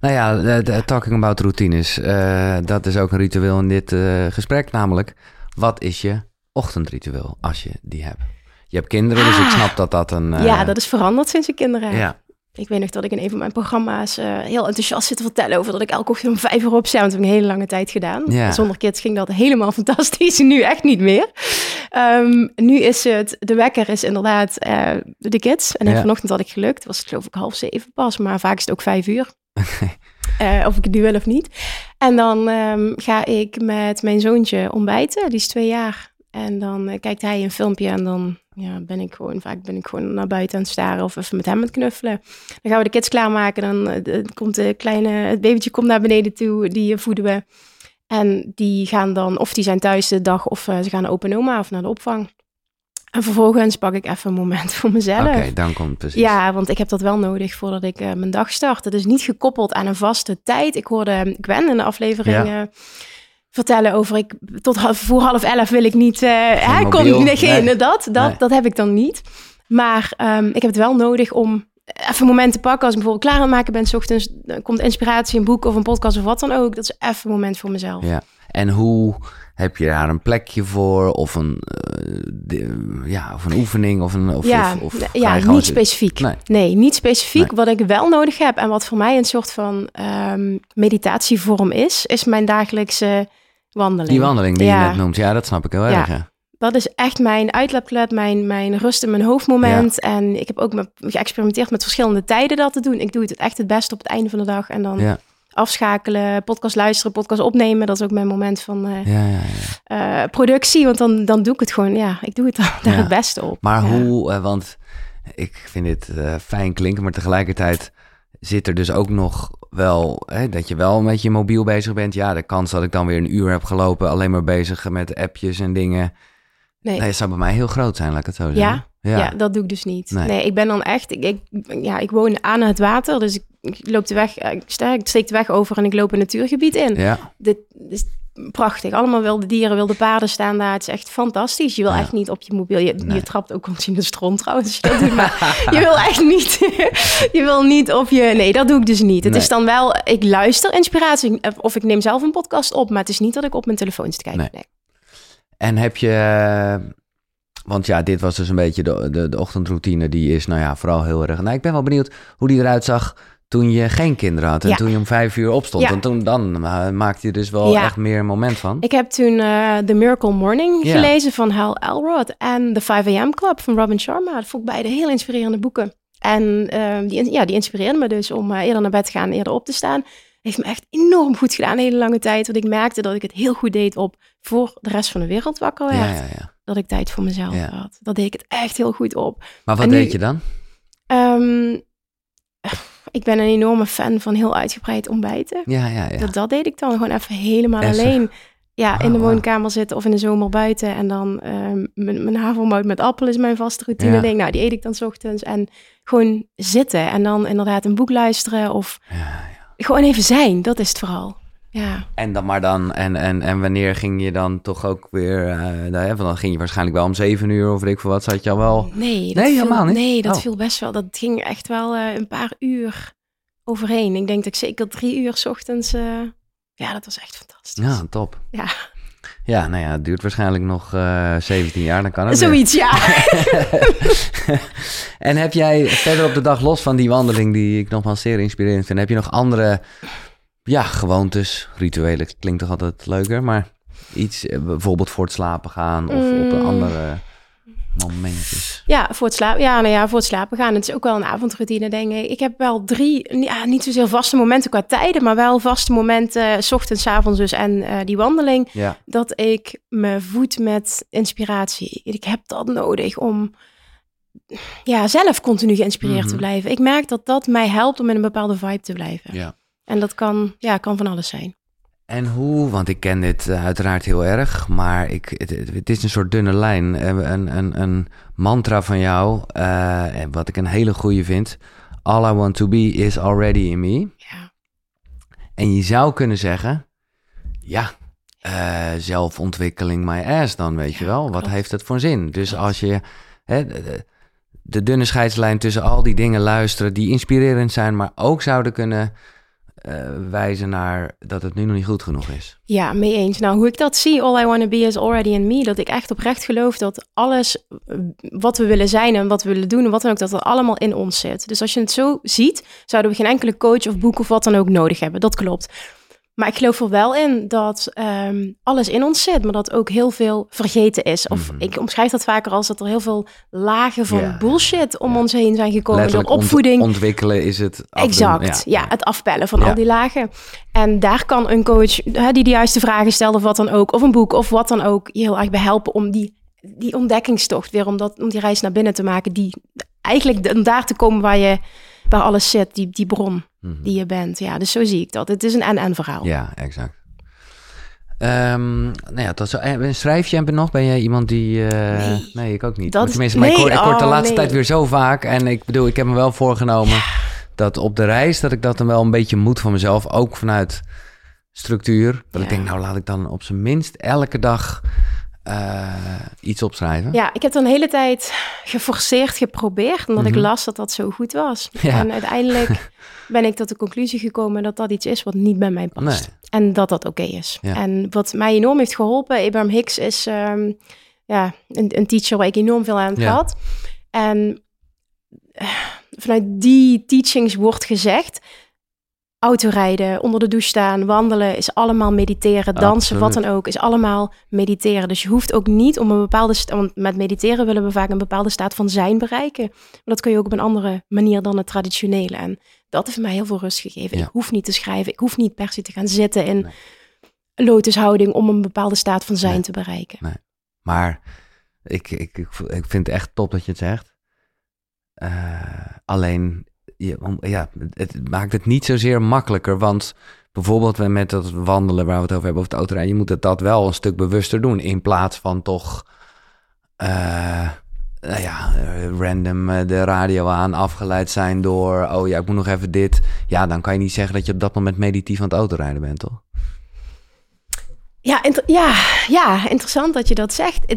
Nou ja, talking about routines. eh, dat is ook een ritueel in dit eh, gesprek. Namelijk, wat is je ochtendritueel als je die hebt? Je hebt kinderen, dus ik Ah. snap dat dat een... eh, ja, dat is veranderd sinds ik kinderen heb. Ja, Ik weet nog dat ik in een van mijn programma's uh, heel enthousiast zit te vertellen over dat ik elke ochtend om vijf uur opsta. Want dat heb ik een hele lange tijd gedaan. Ja. Zonder kids ging dat helemaal [laughs] fantastisch. Nu echt niet meer. Um, nu is het, de wekker is inderdaad uh, de kids. En Ja. vanochtend had ik gelukt. Was het geloof ik half zeven pas, maar vaak is het ook vijf uur. [laughs] Eh, of ik het nu wil of niet. En dan ehm, ga ik met mijn zoontje ontbijten. Die is twee jaar. En dan eh, kijkt hij een filmpje en dan ja, ben ik gewoon, vaak ben ik gewoon naar buiten aan het staren of even met hem aan het knuffelen. Dan gaan we de kids klaarmaken. Dan eh, komt de kleine, het babytje komt naar beneden toe, die eh, voeden we. En die gaan dan, of die zijn thuis de dag, of eh, ze gaan naar open oma of naar de opvang. En vervolgens pak ik even een moment [laughs] voor mezelf. Oké, dan komt het precies. Ja, want ik heb dat wel nodig voordat ik mijn dag start. Het is niet gekoppeld aan een vaste tijd. Ik hoorde Gwen in de aflevering Ja. Vertellen over... Ik, tot half, voor half elf wil ik niet... hè, kon, nee, geen, Nee. dat, dat, Nee. dat heb ik dan niet. Maar ehm, ik heb het wel nodig om even een moment te pakken. Als ik bijvoorbeeld klaar aan het maken ben... 's ochtends dan komt inspiratie, een boek of een podcast of wat dan ook. Dat is even een moment voor mezelf. Ja. En hoe heb je daar een plekje voor? Of een, eh, de- ja, of een oefening? Of een, of, ja, of, ja niet zitten? specifiek. Nee. Nee. niet specifiek. Nee. Wat ik wel nodig heb en wat voor mij een soort van ehm, meditatievorm is, is mijn dagelijkse wandeling. Die wandeling die Ja. je net noemt, ja, dat snap ik heel Ja. erg. Ja. Dat is echt mijn uitlaatklep, mijn, mijn rust in mijn hoofdmoment. En ik heb ook met, geëxperimenteerd met verschillende tijden dat te doen. Ik doe het echt het beste op het einde van de dag. En dan Ja. afschakelen, podcast luisteren, podcast opnemen. Dat is ook mijn moment van eh, Ja, ja, ja. eh, productie. Want dan, dan doe ik het gewoon, ja, ik doe het daar het beste op. Maar hoe, eh, want ik vind dit fijn klinken, maar tegelijkertijd zit er dus ook nog wel hè, dat je wel met je mobiel bezig bent. Ja, de kans dat ik dan weer een uur heb gelopen, alleen maar bezig met appjes en dingen. Nee. Nee, het zou bij mij heel groot zijn, laat ik het zo Ja? zeggen. Ja. dat doe ik dus niet. Nee. Nee, ik ben dan echt... Ik, ik, ja, ik woon aan het water, dus ik, ik loop de weg... eh, Ik, sta, ik steek de weg over en ik loop een natuurgebied in. ja. Dit is prachtig. Allemaal wilde dieren, wilde paarden staan daar. Het is echt fantastisch. Je wil Ja. echt niet op je mobiel... Je, Nee. je trapt ook continu de stront trouwens, je dat doet. Maar je wil [laughs] echt niet... [laughs] je wil niet op je... Nee, dat doe ik dus niet. Het Nee. is dan wel... Ik luister inspiratie of ik neem zelf een podcast op. Maar het is niet dat ik op mijn telefoon zit te kijken. Nee. Nee. En heb je, want ja, dit was dus een beetje de, de, de ochtendroutine. Die is, nou ja, vooral heel erg. Nou, ik ben wel benieuwd hoe die eruit zag toen je geen kinderen had. En Ja. toen je om vijf uur opstond. Ja. En toen dan eh, maakte je dus wel Ja. echt meer een moment van. Ik heb toen eh The Miracle Morning gelezen van Hal Elrod en The 5 AM Club van Robin Sharma. Dat vond ik beide heel inspirerende boeken. En eh, die, ja, die inspireerden me dus om eh, eerder naar bed te gaan, eerder op te staan. Heeft me echt enorm goed gedaan, een hele lange tijd. Want ik merkte dat ik het heel goed deed op voor de rest van de wereld wakker werd. Dat ik tijd voor mezelf had. Dat deed ik het echt heel goed op. Maar wat nu- deed je dan? Ehm, ik ben een enorme fan van heel uitgebreid ontbijten. Ja, ja, ja. Dat, dat deed ik dan gewoon even helemaal alleen. Ja, Oh, in de woonkamer zitten of in de zomer buiten. En dan ehm, mijn, mijn havermout met appel is mijn vaste routine Ja. ding. Nou, die eet ik dan 's ochtends. En gewoon zitten en dan inderdaad een boek luisteren of ja, ja. gewoon even zijn. Dat is het vooral. Ja, En dan maar dan, en, en, en wanneer ging je dan toch ook weer, eh nou, ja, dan ging je waarschijnlijk wel om zeven uur of weet ik veel wat, zat je al wel. nee. Dat Nee, viel, helemaal niet? Nee, dat Oh. viel best wel. Dat ging echt wel eh, een paar uur overheen. Ik denk dat ik zeker drie uur 's ochtends... eh, ja, dat was echt fantastisch. Ja, top. Ja. Ja, nou ja, het duurt waarschijnlijk nog eh 17 jaar, dan kan het weer. Zoiets, ja. [laughs] en heb jij verder op de dag, los van die wandeling die ik nogmaals zeer inspirerend vind, heb je nog andere ja, gewoontes, rituelen, klinkt toch altijd leuker, maar iets, eh, bijvoorbeeld voor het slapen gaan of op Mm. andere momentjes? Ja, voor het slapen. Ja, nou ja, voor het slapen gaan. Het is ook wel een avondroutine, denk ik. Ik heb wel drie, ja, niet zozeer vaste momenten qua tijden, maar wel vaste momenten, s ochtends, 's avonds dus en eh, die wandeling, Ja, dat ik me voed met inspiratie. Ik heb dat nodig om ja, zelf continu geïnspireerd Mhm. te blijven. Ik merk dat dat mij helpt om in een bepaalde vibe te blijven. ja. En dat kan, ja, kan van alles zijn. En hoe, want ik ken dit eh, uiteraard heel erg, maar ik, het, is een soort dunne lijn. Eh, Een, een, een mantra van jou, eh, wat ik een hele goede vind. All I want to be is already in me. Ja, En je zou kunnen zeggen, ja, zelfontwikkeling my ass dan, weet je wel. Wat klopt. heeft het voor zin? Dus Klopt. als je hè, de, de- de dunne scheidslijn tussen al die dingen luisteren die inspirerend zijn, maar ook zouden kunnen eh, wijzen naar dat het nu nog niet goed genoeg is. Ja, mee eens. Nou, hoe ik dat zie, all I want to be is already in me. Dat ik echt oprecht geloof dat alles eh, wat we willen zijn en wat we willen doen en wat dan ook, dat er allemaal in ons zit. Dus als je het zo ziet, zouden we geen enkele coach of boek of wat dan ook nodig hebben. Dat klopt. Maar ik geloof er wel in dat ehm, alles in ons zit, maar dat ook heel veel vergeten is. Of Mhm. ik omschrijf dat vaker als dat er heel veel lagen van Ja, bullshit om ja. ons heen zijn gekomen. Letterlijk door ont- opvoeding. ontwikkelen is het. afdoen. Exact, ja, het afpellen van al die lagen. En daar kan een coach hè, die de juiste vragen stelt of wat dan ook, of een boek of wat dan ook, je heel erg bij helpen om die, die ontdekkingstocht weer, om, dat, om die reis naar binnen te maken, die eigenlijk om daar te komen waar je, waar alles zit, die, die bron Mhm. die je bent. Ja, dus zo zie ik dat. Het is een en-en verhaal. Ja, exact. Ehm, nou ja, tot zo. En schrijf je hem nog? Ben jij iemand die... eh, Nee. nee, ik ook niet. Dat Maar is- Tenminste, maar ik nee, hoor, ik de oh, laatste nee. tijd weer zo vaak. En ik bedoel, ik heb me wel voorgenomen dat op de reis... dat ik dat dan wel een beetje moet van mezelf. Ook vanuit structuur. Dat ik denk, nou laat ik dan op zijn minst elke dag eh, iets opschrijven. Ja, ik heb dan een hele tijd geforceerd geprobeerd, omdat Mhm. ik las dat dat zo goed was. [laughs] Ja. En uiteindelijk [laughs] ben ik tot de conclusie gekomen dat dat iets is wat niet bij mij past. Nee. En dat dat oké is. Ja. En wat mij enorm heeft geholpen, Abraham Hicks is ehm, ja, een, een teacher waar ik enorm veel aan heb Ja. gehad. En eh, vanuit die teachings wordt gezegd, autorijden, onder de douche staan, wandelen is allemaal mediteren, dansen, wat dan ook, is allemaal mediteren. Dus je hoeft ook niet om een bepaalde, want met mediteren willen we vaak een bepaalde staat van zijn bereiken. Maar dat kun je ook op een andere manier dan het traditionele. En dat heeft mij heel veel rust gegeven. Ja. Ik hoef niet te schrijven, ik hoef niet per se te gaan zitten in Nee. lotushouding om een bepaalde staat van zijn Nee. te bereiken. Maar ik, ik, ik, vind het echt top dat je het zegt. Eh, alleen, ja, het maakt het niet zozeer makkelijker. Want bijvoorbeeld met dat wandelen waar we het over hebben, over het autorijden, je moet het dat wel een stuk bewuster doen. In plaats van toch, eh, nou ja, eh, random eh, de radio aan, afgeleid zijn door, oh ja, ik moet nog even dit. Ja, dan kan je niet zeggen dat je op dat moment meditief aan het autorijden bent, toch? Ja, ja, ja, interessant dat je dat zegt.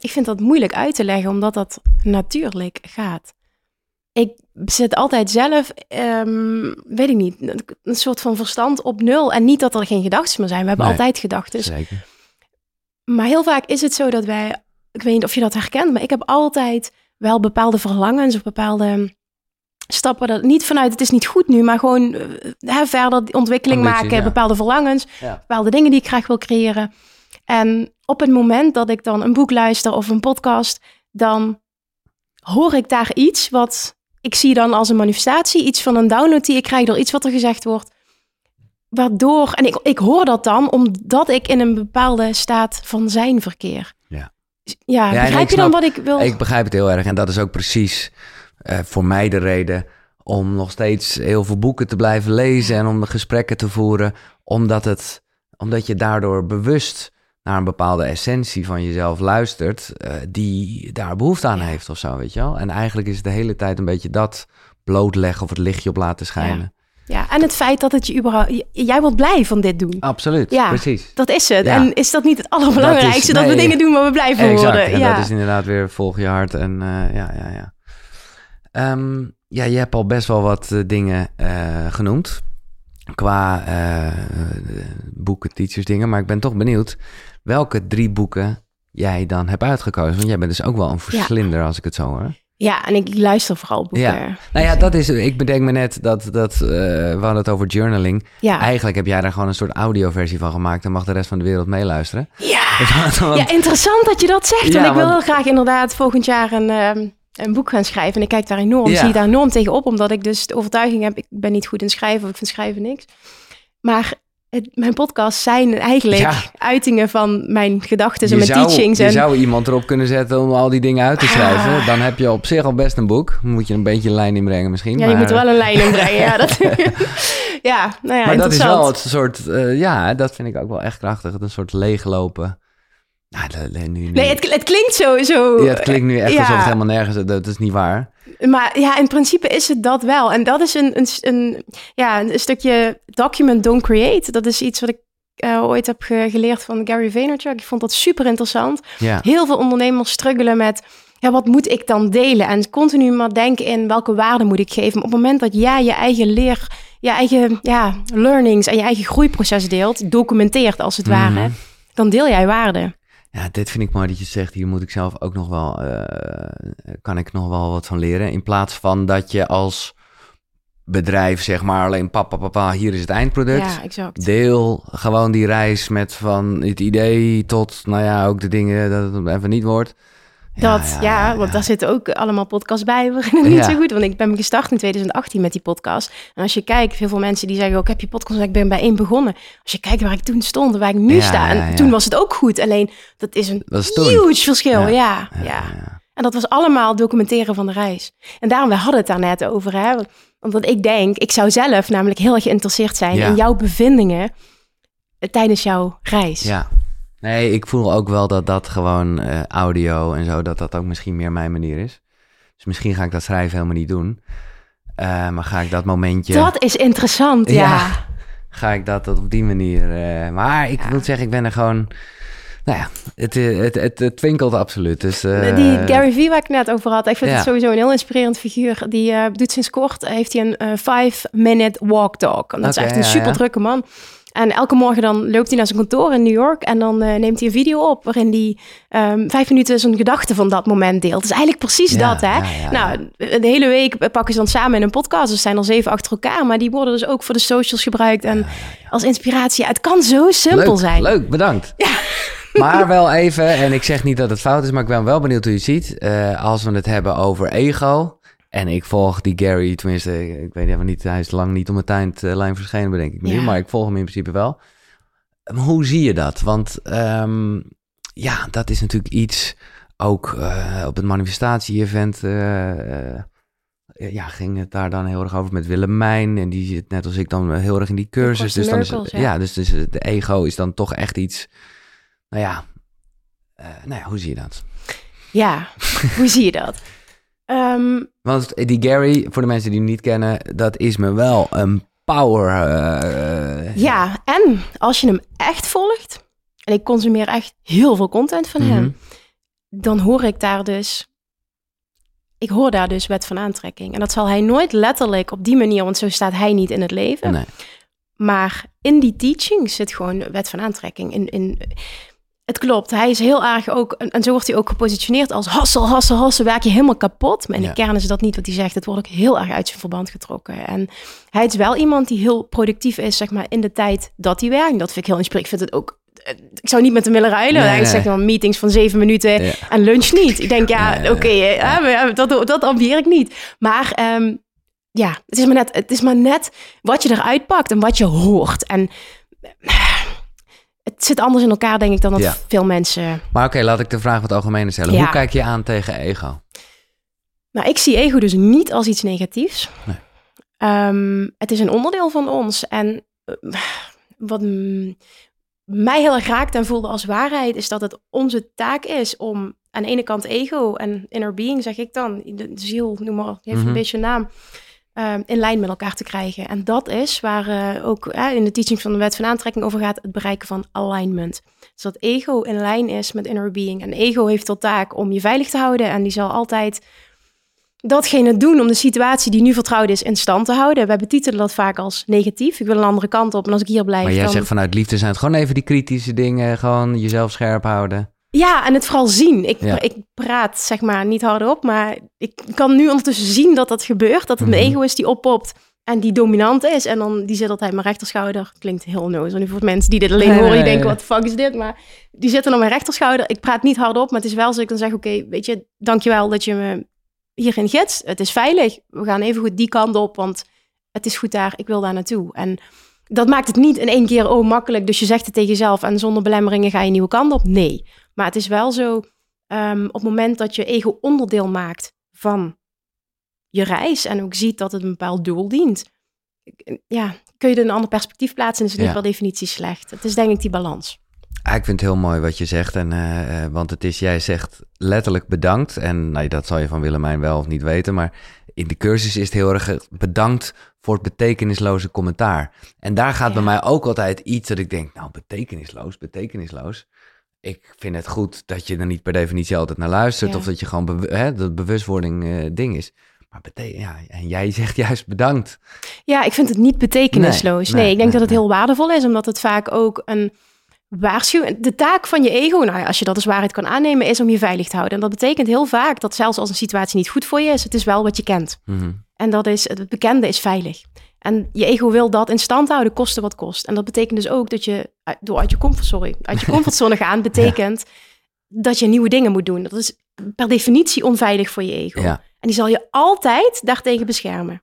Ik vind dat moeilijk uit te leggen, omdat dat natuurlijk gaat. Ik zit altijd zelf, ehm, weet ik niet, een soort van verstand op nul. En niet dat er geen gedachten meer zijn. We hebben Nee. altijd gedachten. Zeker. Maar heel vaak is het zo dat wij, ik weet niet of je dat herkent, maar ik heb altijd wel bepaalde verlangens of bepaalde stappen. Dat, niet vanuit het is niet goed nu, maar gewoon eh, hè, verder ontwikkeling maken, ja. bepaalde verlangens, Ja. bepaalde dingen die ik graag wil creëren. En op het moment dat ik dan een boek luister of een podcast, dan hoor ik daar iets wat ik zie dan als een manifestatie, iets van een download die ik krijg door iets wat er gezegd wordt. Waardoor, en ik, ik hoor dat dan omdat ik in een bepaalde staat van zijn verkeer. Ja. Ja, begrijp je dan wat ik wil? Ik begrijp het heel erg. En dat is ook precies eh, voor mij de reden om nog steeds heel veel boeken te blijven lezen en om de gesprekken te voeren. Omdat, het, omdat je daardoor bewust naar een bepaalde essentie van jezelf luistert, eh, die daar behoefte aan Ja. heeft of zo, weet je wel. En eigenlijk is het de hele tijd een beetje dat blootleggen of het lichtje op laten schijnen. Ja, en het feit dat het je überhaupt... Jij wordt blij van dit doen. Absoluut, Ja. precies. Dat is het. Ja. En is dat niet het allerbelangrijkste? Dat, nee. we dingen doen waar we blij van Exact, worden? en ja. dat is inderdaad weer volg je hart en eh, ja, ja, ja. Ehm, ja, je hebt al best wel wat eh, dingen genoemd qua boeken, teachers, dingen. Maar ik ben toch benieuwd welke drie boeken jij dan hebt uitgekozen. Want jij bent dus ook wel een verslinder als ik het zo hoor. ja, en ik luister vooral boeken. Ja. Nou ja, dat is, ik bedenk me net dat, dat eh, we hadden het over journaling. Ja. Eigenlijk heb jij daar gewoon een soort audioversie van gemaakt en mag de rest van de wereld meeluisteren. Ja. [laughs] Want- ja, interessant dat je dat zegt. Ja, want ik wil heel graag inderdaad volgend jaar een, ehm, een boek gaan schrijven. En ik kijk daar enorm, Ja. zie daar enorm tegen op. Omdat ik dus de overtuiging heb, ik ben niet goed in schrijven of ik vind schrijven niks. Maar het, mijn podcasts zijn eigenlijk Ja. uitingen van mijn gedachten en mijn zou, teachings. Je En, zou iemand erop kunnen zetten om al die dingen uit te Ah. schrijven. Dan heb je op zich al best een boek. Moet je een beetje een lijn inbrengen misschien. ja, maar, je moet wel een lijn in brengen. ja, dat, [laughs] [laughs] ja, nou ja, maar dat is wel het soort... eh, ja, dat vind ik ook wel echt krachtig. Het een soort leeglopen. Nou, nu, nu- Nee, het, het klinkt zo... zo ja, het klinkt nu echt ja. alsof het helemaal nergens... Dat, dat is niet waar. Maar ja, in principe is het dat wel. En dat is een, een, een, ja, een stukje document, don't create. Dat is iets wat ik eh, ooit heb ge- geleerd van Gary Vaynerchuk. Ik vond dat super interessant. Ja, Heel veel ondernemers struggelen met... Ja, wat moet ik dan delen? En continu maar denken in welke waarde moet ik geven. Maar op het moment dat jij je eigen leer, je eigen ja, learnings en je eigen groeiproces deelt, documenteert als het Mhm. ware, dan deel jij waarde. Ja, dit vind ik mooi dat je zegt. Hier moet ik zelf ook nog wel, eh, kan ik nog wel wat van leren. In plaats van dat je als bedrijf zeg maar alleen papa, papa, hier is het eindproduct. Ja, exact. Deel gewoon die reis met van het idee tot, nou ja, ook de dingen dat het even niet wordt. Dat, ja, want daar zitten ook allemaal podcasts bij [laughs] waarin het niet zo goed. Want ik ben gestart in 2018 met die podcast. En als je kijkt, heel veel mensen die zeggen ook, heb je podcast? Ik ben bij één begonnen. Als je kijkt waar ik toen stond en waar ik nu sta. En toen was het ook goed. Alleen, dat is een Dat is toen. huge verschil. Ja. Ja. En dat was allemaal documenteren van de reis. En daarom, we hadden het daar net over. Hè? Omdat ik denk, ik zou zelf namelijk heel erg geïnteresseerd zijn Ja. in jouw bevindingen eh, tijdens jouw reis. Ja. Nee, ik voel ook wel dat dat gewoon eh, audio en zo, dat dat ook misschien meer mijn manier is. Dus misschien ga ik dat schrijven helemaal niet doen. Eh, maar ga ik dat momentje, Dat is interessant, ja. Ja. [laughs] ga ik dat op die manier. eh, maar ik moet zeggen, ik ben er gewoon. Nou ja, het, het, het, het twinkelt absoluut. Dus, Die Gary Vee waar ik net over had, ik vind ja. het sowieso een heel inspirerend figuur. Die doet sinds kort, heeft hij een eh, five-minute walk talk. En dat is echt een ja, super drukke man. En elke morgen dan loopt hij naar zijn kantoor in New York en dan eh, neemt hij een video op waarin hij ehm, vijf minuten zijn gedachten van dat moment deelt. Het is eigenlijk precies Ja, dat, hè? ja, ja, nou, de hele week pakken ze dan samen in een podcast. Dus er zijn er zeven achter elkaar, maar die worden dus ook voor de socials gebruikt en als inspiratie. Het kan zo simpel leuk, zijn. Leuk, bedankt. [laughs] Maar wel even, en ik zeg niet dat het fout is, maar ik ben wel benieuwd hoe je het ziet. eh, als we het hebben over ego. En ik volg die Gary, tenminste, ik weet even niet, hij is lang niet om het tijdlijn verschenen, bedenk ik me nu. Ja. Maar ik volg hem in principe wel. Maar Hoe zie je dat? Want ehm, ja, dat is natuurlijk iets, ook eh, op het manifestatie-event, eh, eh, ja, ging het daar dan heel erg over met Willemijn. En die zit net als ik dan heel erg in die cursus. Dus dan is, ja. ja. dus, dus de ego is dan toch echt iets, nou ja, eh, nou ja, hoe zie je dat? Ja, hoe zie je dat? [laughs] Ehm, Want die Gary, voor de mensen die hem niet kennen, dat is me wel een power. eh, Ja, en als je hem echt volgt, en ik consumeer echt heel veel content van mhm. hem, dan hoor ik daar dus, ik hoor daar dus wet van aantrekking. En dat zal hij nooit letterlijk op die manier, want zo staat hij niet in het leven. Nee. Maar in die teaching zit gewoon wet van aantrekking. In, in, het klopt, hij is heel erg ook, en, zo wordt hij ook gepositioneerd als hassel, hassel, hassel, werk je helemaal kapot. Maar in Ja. de kern is dat niet wat hij zegt. Het wordt ook heel erg uit zijn verband getrokken. En hij is wel iemand die heel productief is, zeg maar, in de tijd dat hij werkt. Dat vind ik heel inspirerend. Ik vind het ook, eh, ik zou niet met hem willen ruilen. Nee, hij zegt dan meetings van zeven minuten Ja. en lunch niet. Ik denk, ja, oké, eh, hè, maar dat, dat ambieer ik niet. Maar ehm, ja, het is, maar net, het is maar net wat je eruit pakt en wat je hoort. En eh, het zit anders in elkaar, denk ik, dan dat Ja. veel mensen... Maar oké, laat ik de vraag wat algemener stellen. Ja. Hoe kijk je aan tegen ego? Nou, ik zie ego dus niet als iets negatiefs. Nee. Ehm, het is een onderdeel van ons. En eh, wat mij heel erg raakt en voelde als waarheid... is dat het onze taak is om aan de ene kant ego en inner being, zeg ik dan... de, ziel, noem maar die heeft Mhm. een beetje een naam... ehm, in lijn met elkaar te krijgen. En dat is waar eh, ook in de teaching van de wet van aantrekking over gaat... het bereiken van alignment. Dus dat ego in lijn is met inner being. En ego heeft tot taak om je veilig te houden... en die zal altijd datgene doen om de situatie die nu vertrouwd is in stand te houden. We betitelen dat vaak als negatief. Ik wil een andere kant op en als ik hier blijf Maar jij dan... zegt vanuit liefde zijn het gewoon even die kritische dingen, gewoon jezelf scherp houden. Ja, en het vooral zien. Ik, Ja. ik praat zeg maar niet hardop, maar ik kan nu ondertussen zien dat dat gebeurt. Dat het Mhm. een ego is die oppopt en die dominant is. En dan die zit altijd mijn rechterschouder. Klinkt heel onnozel. Nu voor mensen die dit alleen horen, die denken, wat de fuck is dit? Maar die zitten op mijn rechterschouder. Ik praat niet hardop, maar het is wel zo ik dan zeg, oké, weet je, dankjewel dat je me hierin gids. Het is veilig. We gaan even goed die kant op, want het is goed daar. Ik wil daar naartoe. En dat maakt het niet in één keer, oh, makkelijk. Dus je zegt het tegen jezelf en zonder belemmeringen ga je een nieuwe kant op. Nee. Maar het is wel zo, ehm, op het moment dat je ego onderdeel maakt van je reis en ook ziet dat het een bepaald doel dient, ja, kun je er een ander perspectief plaatsen en is het niet Ja. per definitie slecht. Het is denk ik die balans. Ah, ik vind het heel mooi wat je zegt. En, eh, eh, want het is, jij zegt letterlijk bedankt. En nou, dat zal je van Willemijn wel of niet weten. Maar in de cursus is het heel erg eh, bedankt voor het betekenisloze commentaar. En daar gaat bij mij ook altijd iets dat ik denk, nou, betekenisloos, betekenisloos. Ik vind het goed dat je er niet per definitie altijd naar luistert. Ja. Of dat je gewoon hè, dat bewustwording eh, ding is. Maar ja, en jij [laughs] zegt juist bedankt. Ja, ik vind het niet betekenisloos. Nee, Nee, ik denk nee, dat het heel waardevol is, omdat het vaak ook een waarschuwing... De taak van je ego, nou als je dat als waarheid kan aannemen, is om je veilig te houden. En dat betekent heel vaak dat zelfs als een situatie niet goed voor je is, het is wel wat je kent. Mhm. En dat is, het bekende is veilig. En je ego wil dat in stand houden, koste wat kost. En dat betekent dus ook dat je uit- door uit je comfort, sorry, uit je [laughs] comfortzone gaan, betekent dat je nieuwe dingen moet doen. Dat is per definitie onveilig voor je ego. Ja. En die zal je altijd daartegen beschermen.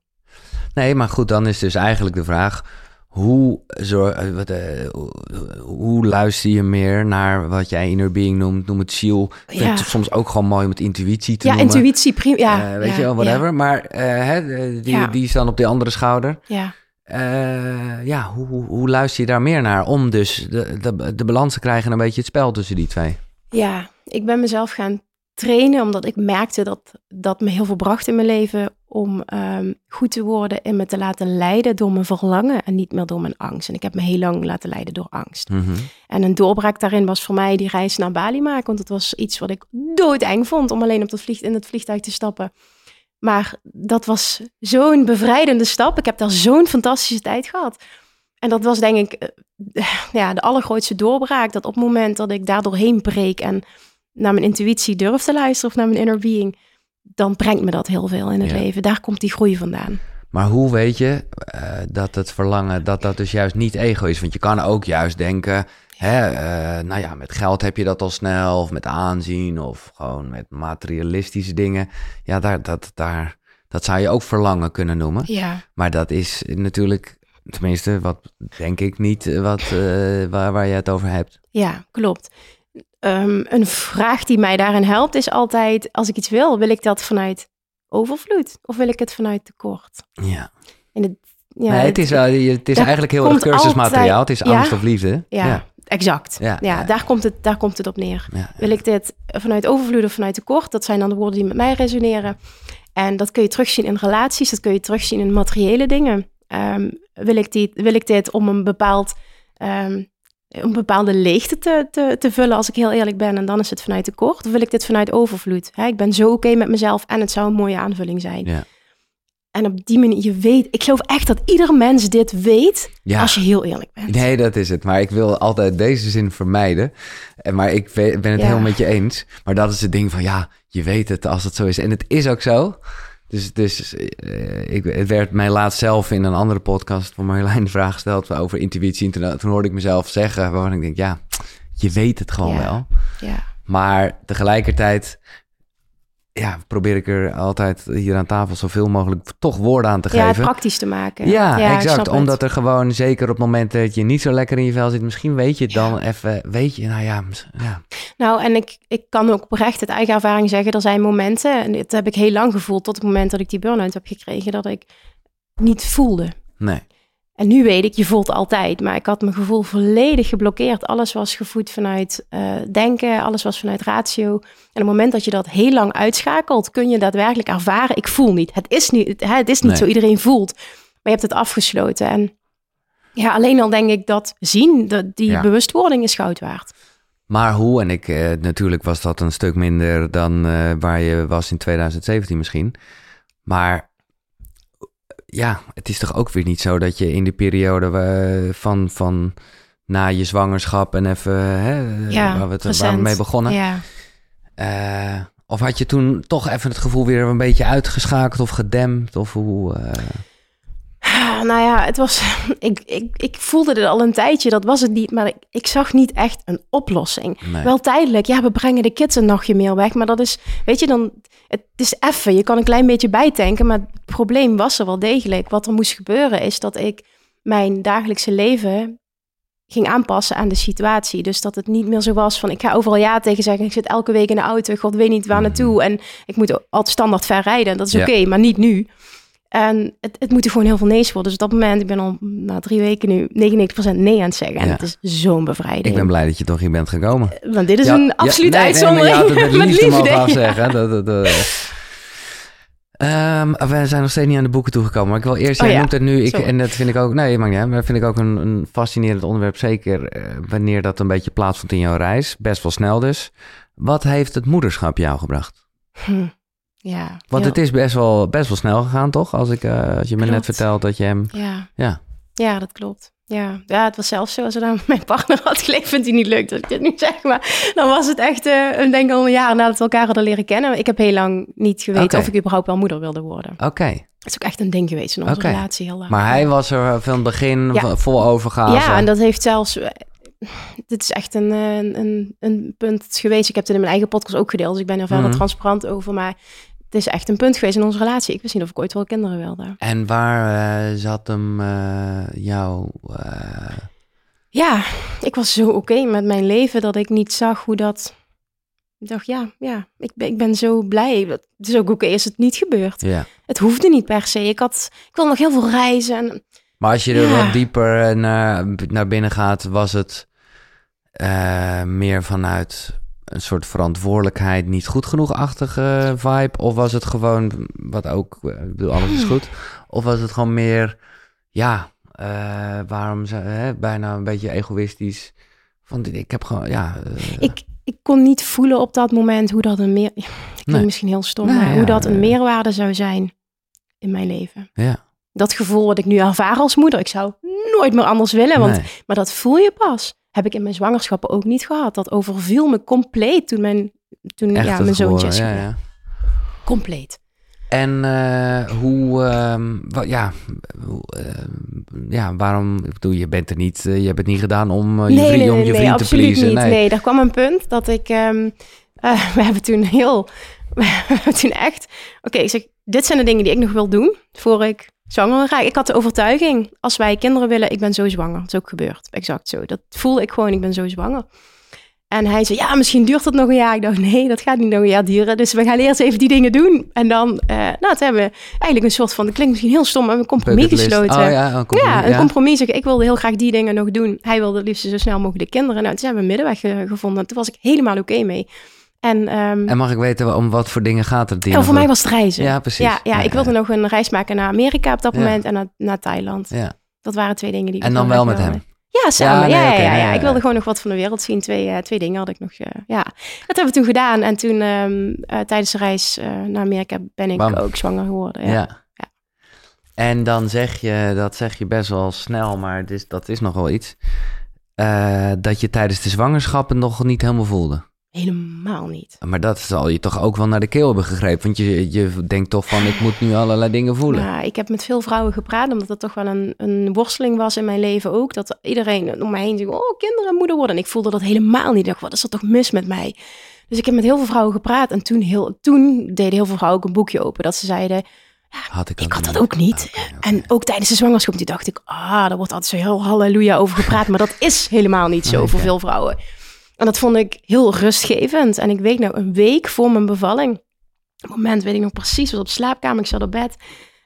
Nee, maar goed, dan is dus eigenlijk de vraag... Hoe, zor- eh, wat, eh, hoe- luister je meer naar wat jij inner being noemt? Noem het ziel. Ja. het soms ook gewoon mooi om het intuïtie te Ja, noemen. intuïtie, prima. Ja, Eh, weet ja, je wel, whatever. Maar hè, die, die dan op die andere schouder. Ja, ja, hoe, hoe, hoe luister je daar meer naar? Om dus de, de, de balans te krijgen en een beetje het spel tussen die twee. ja, ik ben mezelf gaan trainen omdat ik merkte dat dat me heel veel bracht in mijn leven om ehm, goed te worden en me te laten leiden door mijn verlangen en niet meer door mijn angst. En ik heb me heel lang laten leiden door angst. Mhm. En een doorbraak daarin was voor mij die reis naar Bali maken. Want het was iets wat ik doodeng vond om alleen op dat vlieg, in het vliegtuig te stappen. Maar dat was zo'n bevrijdende stap. Ik heb daar zo'n fantastische tijd gehad. En dat was denk ik eh, ja, de allergrootste doorbraak. Dat op het moment dat ik daar doorheen breek en naar mijn intuïtie durf te luisteren of naar mijn inner being, dan brengt me dat heel veel in het Ja. leven. Daar komt die groei vandaan. Maar hoe weet je eh, dat het verlangen, dat dat dus juist niet ego is? Want je kan ook juist denken, hè, eh, nou ja, met geld heb je dat al snel, of met aanzien, of gewoon met materialistische dingen. Ja, daar, dat, daar, dat zou je ook verlangen kunnen noemen. Ja, Maar dat is natuurlijk, tenminste, wat denk ik niet, eh, wat, waar, waar je het over hebt. Ja, klopt. Ehm, een vraag die mij daarin helpt is altijd: als ik iets wil, wil ik dat vanuit overvloed of wil ik het vanuit tekort? Ja, En het, ja, nee, het is, het is eigenlijk heel erg cursusmateriaal. altijd- Het is angst Ja. of liefde. ja, ja, exact. Ja. Daar, komt het, daar komt het op neer. Wil ik dit vanuit overvloed of vanuit tekort? Dat zijn dan de woorden die met mij resoneren. En dat kun je terugzien in relaties, dat kun je terugzien in materiële dingen. Ehm, wil, ik die, wil ik dit om een bepaald. ehm, een bepaalde leegte te, te, te vullen, als ik heel eerlijk ben. En dan is het vanuit tekort. Of wil ik dit vanuit overvloed? Hè, ik ben zo oké met mezelf en het zou een mooie aanvulling zijn. Ja. En op die manier, je weet, ik geloof echt dat ieder mens dit weet, Ja. als je heel eerlijk bent. Nee, dat is het. Maar ik wil altijd deze zin vermijden. En Maar ik ben het Ja. helemaal met je eens. Maar dat is het ding van, ja, je weet het als het zo is. En het is ook zo. Dus, dus eh, ik, het werd mij laatst zelf in een andere podcast van Marjolein de vraag gesteld over intuïtie. En toen, toen hoorde ik mezelf zeggen, waarvan ik denk, ja, je weet het gewoon Ja. wel. Ja. Maar tegelijkertijd ja, probeer ik er altijd hier aan tafel zoveel mogelijk toch woorden aan te ja, geven. praktisch te maken. Ja, exact. het. Omdat er gewoon, zeker op het moment dat je niet zo lekker in je vel zit, misschien weet je het dan even, weet je, nou ja, ja. Nou, en ik, ik kan ook oprecht uit eigen ervaring zeggen, er zijn momenten, en dit heb ik heel lang gevoeld tot het moment dat ik die burn-out heb gekregen, dat ik niet voelde. nee. En nu weet ik, je voelt altijd, maar ik had mijn gevoel volledig geblokkeerd. Alles was gevoed vanuit eh, denken, alles was vanuit ratio. En op het moment dat je dat heel lang uitschakelt, kun je daadwerkelijk ervaren, ik voel niet. Het is niet, het is niet Nee. zo iedereen voelt, maar je hebt het afgesloten. En ja, alleen al denk ik dat zien, dat die Ja. bewustwording is goud waard. Maar hoe, en ik, eh, natuurlijk was dat een stuk minder dan eh, waar je was in 2017 misschien. Maar ja, het is toch ook weer niet zo dat je in de periode eh, van, van na je zwangerschap en even, hè, Ja, waar we, het, waar we mee begonnen. Ja. Eh, of had je toen toch even het gevoel weer een beetje uitgeschakeld of gedempt? Of hoe? eh, Ah, Nou ja, het was. [laughs] Ik, ik, ik voelde het al een tijdje, dat was het niet. Maar ik, ik zag niet echt een oplossing. nee. Wel tijdelijk, ja, we brengen de kids een nachtje meer weg. Maar dat is, weet je, dan. Het is effen. Je kan een klein beetje bijtanken. Maar het probleem was er wel degelijk. Wat er moest gebeuren is dat ik mijn dagelijkse leven ging aanpassen aan de situatie. Dus dat het niet meer zo was van ik ga overal ja tegen zeggen. Ik zit elke week in de auto. God weet niet waar naartoe. En ik moet altijd standaard ver rijden. Dat is Ja. oké, maar niet nu. En het, het moeten gewoon heel veel nee's worden. Dus op dat moment, ik ben al na drie weken nu 99% nee aan het zeggen. En Ja. het is zo'n bevrijding. Ik ben blij dat je toch hier bent gekomen. Want dit is Ja, een ja, absolute nee, nee, uitzondering. [laughs] met liefde mogen ja. afzeggen. Dat, dat, dat. Ehm, we zijn nog steeds niet aan de boeken toegekomen. Maar ik wil eerst, jij noemt het nu, ik, sorry. en dat vind ik ook, nee, maakt niet uit, maar dat vind ik ook een, een fascinerend onderwerp. Zeker eh, wanneer dat een beetje plaatsvond in jouw reis. Best wel snel dus. Wat heeft het moederschap jou gebracht? Hm. Ja. Want heel- het is best wel, best wel snel gegaan, toch? Als, ik, eh, als je me net vertelt dat je hem... Ja. Ja. Ja, dat klopt. Ja. ja, het was zelfs zo als dan [laughs] mijn partner had geleefd, vindt hij niet leuk dat ik dit nu zeg, maar dan was het echt, eh ik denk al een jaar nadat we elkaar hadden leren kennen. Ik heb heel lang niet geweten of ik überhaupt wel moeder wilde worden. Oké. Dat is ook echt een ding geweest in onze relatie heel lang. Maar hij was er van het begin Ja. vol overgave. Ja, en dat heeft zelfs. eh, Dit is echt een, eh, een, een punt geweest. Ik heb het in mijn eigen podcast ook gedeeld, dus ik ben er verder Mhm. transparant over. Maar het is echt een punt geweest in onze relatie. Ik wist niet of ik ooit wel kinderen wilde. En waar eh, zat hem eh, jouw... eh, Ja, ik was zo oké met mijn leven dat ik niet zag hoe dat. Ik dacht, ja, ja, ik ben, ik ben zo blij. Het is ook oké als het niet gebeurt. ja. Het hoefde niet per se. Ik, had, ik wil nog heel veel reizen. En Maar als je er Ja. wat dieper naar, naar binnen gaat, was het meer vanuit een soort verantwoordelijkheid, niet goed genoeg-achtige vibe? Of was het gewoon, wat ook, eh, ik bedoel, alles is goed. [laughs] Of was het gewoon meer, ja, eh, waarom, ze- hè, bijna een beetje egoïstisch. Van, ik heb gewoon, ja... eh, ik, ik kon niet voelen op dat moment hoe dat een meer. Ik Nee. misschien heel stom, Nee, maar ja, hoe dat een meerwaarde zou zijn in mijn leven. ja, Dat gevoel wat ik nu ervaar als moeder, ik zou nooit meer anders willen, want, nee. maar dat voel je pas. Heb ik in mijn zwangerschappen ook niet gehad. Dat overviel me compleet toen mijn, toen, Echt ja, mijn zoontje is ja, ja. Compleet. En eh, hoe, ehm, wa- ja, ehm, ja, waarom, ik bedoel, je bent er niet, eh, je hebt het niet gedaan om eh, je nee, vriend, nee, om nee, je nee, vriend te pleasen. niet. Nee. Nee, er kwam een punt dat ik, ehm, eh, [laughs] we hebben toen heel, [laughs] we hebben toen echt, oké, ik zeg, dit zijn de dingen die ik nog wil doen voor ik zwanger raken. Ik had de overtuiging, als wij kinderen willen, ik ben zo zwanger. Dat is ook gebeurd, exact zo. Dat voelde ik gewoon, ik ben zo zwanger. En hij zei, ja, misschien duurt het nog een jaar. Ik dacht, nee, dat gaat niet nog een jaar duren. Dus we gaan eerst even die dingen doen. En dan, eh, nou, het hebben we eigenlijk een soort van, dat klinkt misschien heel stom, maar een compromis gesloten. Oh ja, een compromis. Ja, een compromis. Ik, ik wilde heel graag die dingen nog doen. Hij wilde het liefst zo snel mogelijk de kinderen. Nou, toen hebben we een middenweg eh, gevonden. Toen was ik helemaal oké mee. En, ehm, En mag ik weten om wat voor dingen gaat het? die oh, voor mij was het reizen. Ja, precies. Ja, ja, Ja, ik wilde ja. nog een reis maken naar Amerika op dat moment en naar, naar Thailand. Ja. Dat waren twee dingen die ik En dan wel met wilde. hem? Ja, samen. Ja, Ja, nee, ja, Ik wilde gewoon nog wat van de wereld zien. Twee, eh, twee dingen had ik nog. eh, ja, dat hebben we toen gedaan. En toen ehm, eh, tijdens de reis naar Amerika ben ik Bam. ook zwanger geworden. Ja. En dan zeg je, dat zeg je best wel snel, maar is, dat is nog wel iets. dat je tijdens de zwangerschappen nog niet helemaal voelde. Helemaal niet. Maar dat zal je toch ook wel naar de keel hebben gegrepen. Want je, je denkt toch van, ik moet nu allerlei dingen voelen. Ja, ik heb met veel vrouwen gepraat, omdat dat toch wel een, een worsteling was in mijn leven ook. Dat iedereen om me heen zei, oh, kinderen, moeder worden. En ik voelde dat helemaal niet. Ik dacht, wat is er toch mis met mij? Dus ik heb met heel veel vrouwen gepraat. En toen, heel, toen deden heel veel vrouwen ook een boekje open. Dat ze zeiden, Had ik, ik had dat ook niet. Oké. En ook tijdens de zwangerschap, toen dacht ik, ah, daar wordt altijd zo heel halleluja over gepraat. Maar dat is helemaal niet zo Oké. voor veel vrouwen. En dat vond ik heel rustgevend. En ik weet nou, een week voor mijn bevalling, het moment weet ik nog precies, was op slaapkamer, ik zat op bed,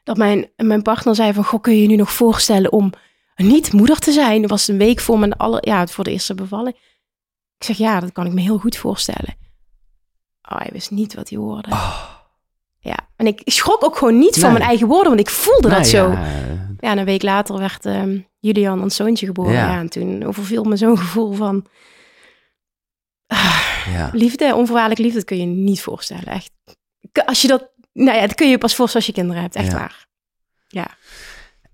dat mijn, mijn partner zei van, goh, kun je je nu nog voorstellen om niet moeder te zijn? Dat was een week voor mijn aller, ja, voor de eerste bevalling. Ik zeg, ja, dat kan ik me heel goed voorstellen. Oh, hij wist niet wat hij hoorde. Oh, Ja, en ik schrok ook gewoon niet van mijn eigen woorden, want ik voelde dat zo. ja, Ja, en een week later werd ehm, Julian ons zoontje geboren. Ja. Ja. en toen overviel me zo'n gevoel van ja. liefde, onvoorwaardelijk liefde. Dat kun je niet voorstellen, echt. Als je dat, nou ja, dat kun je pas voorstellen als je kinderen hebt, echt Ja. waar. Ja.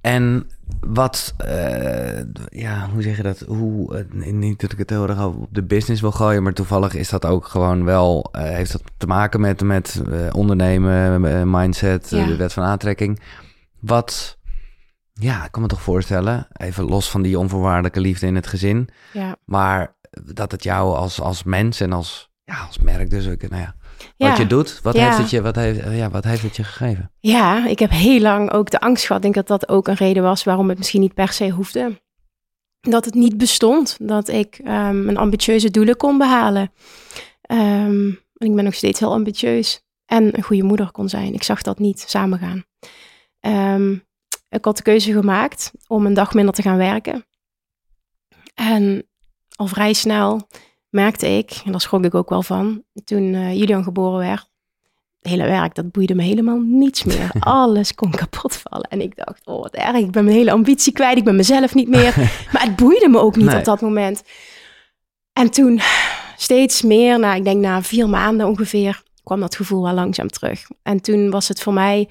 En wat, eh, ja, hoe zeg je dat? Hoe, eh, niet dat ik het heel erg op de business wil gooien, maar toevallig is dat ook gewoon wel, eh, heeft dat te maken met, met ondernemen, mindset, Ja. de wet van aantrekking. Wat, ja, ik kan me toch voorstellen, even los van die onvoorwaardelijke liefde in het gezin, Ja. maar dat het jou als, als mens en als, ja, als merk dus ook, nou ja, Ja. wat je doet, wat, Ja. heeft het je, wat, heeft, eh, ja, wat heeft het je gegeven? ja, ik heb heel lang ook de angst gehad. Ik denk dat dat ook een reden was waarom het misschien niet per se hoefde. Dat het niet bestond. Dat ik ehm mijn ambitieuze doelen kon behalen. Ehm, en ik ben nog steeds heel ambitieus. En een goede moeder kon zijn. Ik zag dat niet samengaan. Ehm, ik had de keuze gemaakt om een dag minder te gaan werken. En al vrij snel merkte ik, en daar schrok ik ook wel van, toen eh, Julian geboren werd, het hele werk, dat boeide me helemaal niets meer. [laughs] Alles kon kapot vallen. En ik dacht, oh wat erg, ik ben mijn hele ambitie kwijt, ik ben mezelf niet meer. [laughs] Maar het boeide me ook niet Nee. op dat moment. En toen steeds meer, nou, ik denk na vier maanden ongeveer, kwam dat gevoel wel langzaam terug. En toen was het voor mij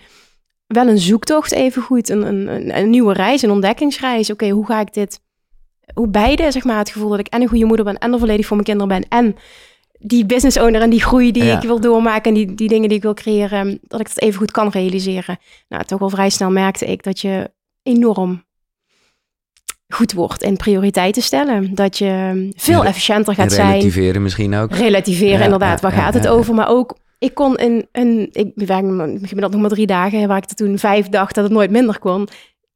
wel een zoektocht even goed. Een, een, een nieuwe reis, een ontdekkingsreis. Oké, hoe ga ik dit... Hoe beide, zeg maar, het gevoel dat ik en een goede moeder ben... en er volledig voor mijn kinderen ben... en die business owner en die groei die Ja. ik wil doormaken... en die, die dingen die ik wil creëren... dat ik dat even goed kan realiseren. Nou, toch al vrij snel merkte ik dat je enorm goed wordt in prioriteiten stellen. Dat je veel efficiënter gaat zijn relativeren misschien ook. relativeren Ja, inderdaad. Waar ja, gaat het over? Maar ook, ik kon in een... Ik werk gemiddeld nog maar drie dagen... waar ik er toen vijf dacht dat het nooit minder kon.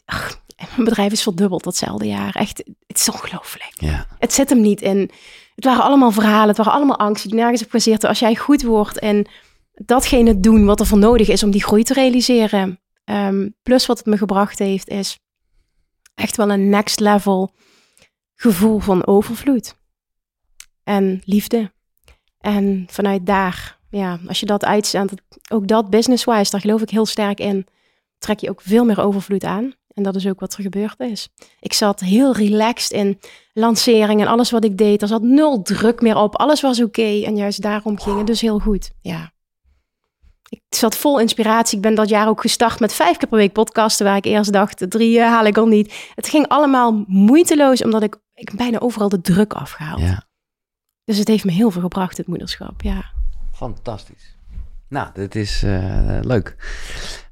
Ach, mijn bedrijf is verdubbeld datzelfde jaar. Echt, het is ongelooflijk. Ja, Het zit hem niet in. Het waren allemaal verhalen, het waren allemaal angsten die nergens op gebaseerd. Als jij goed wordt en datgene doen wat er voor nodig is om die groei te realiseren. Ehm, plus wat het me gebracht heeft, is echt wel een next level gevoel van overvloed. En liefde. En vanuit daar, ja, als je dat uitstaat, ook dat business-wise, daar geloof ik heel sterk in, trek je ook veel meer overvloed aan. En dat is ook wat er gebeurd is. Ik zat heel relaxed in lancering en alles wat ik deed. Er zat nul druk meer op. Alles was oké. En juist daarom ging het dus heel goed. Ja. Ik zat vol inspiratie. Ik ben dat jaar ook gestart met vijf keer per week podcasten. Waar ik eerst dacht, de drie eh, haal ik al niet. Het ging allemaal moeiteloos. Omdat ik, ik bijna overal de druk afgehaald. ja. Dus het heeft me heel veel gebracht, het moederschap. Ja. Fantastisch. Nou, dit is eh, leuk.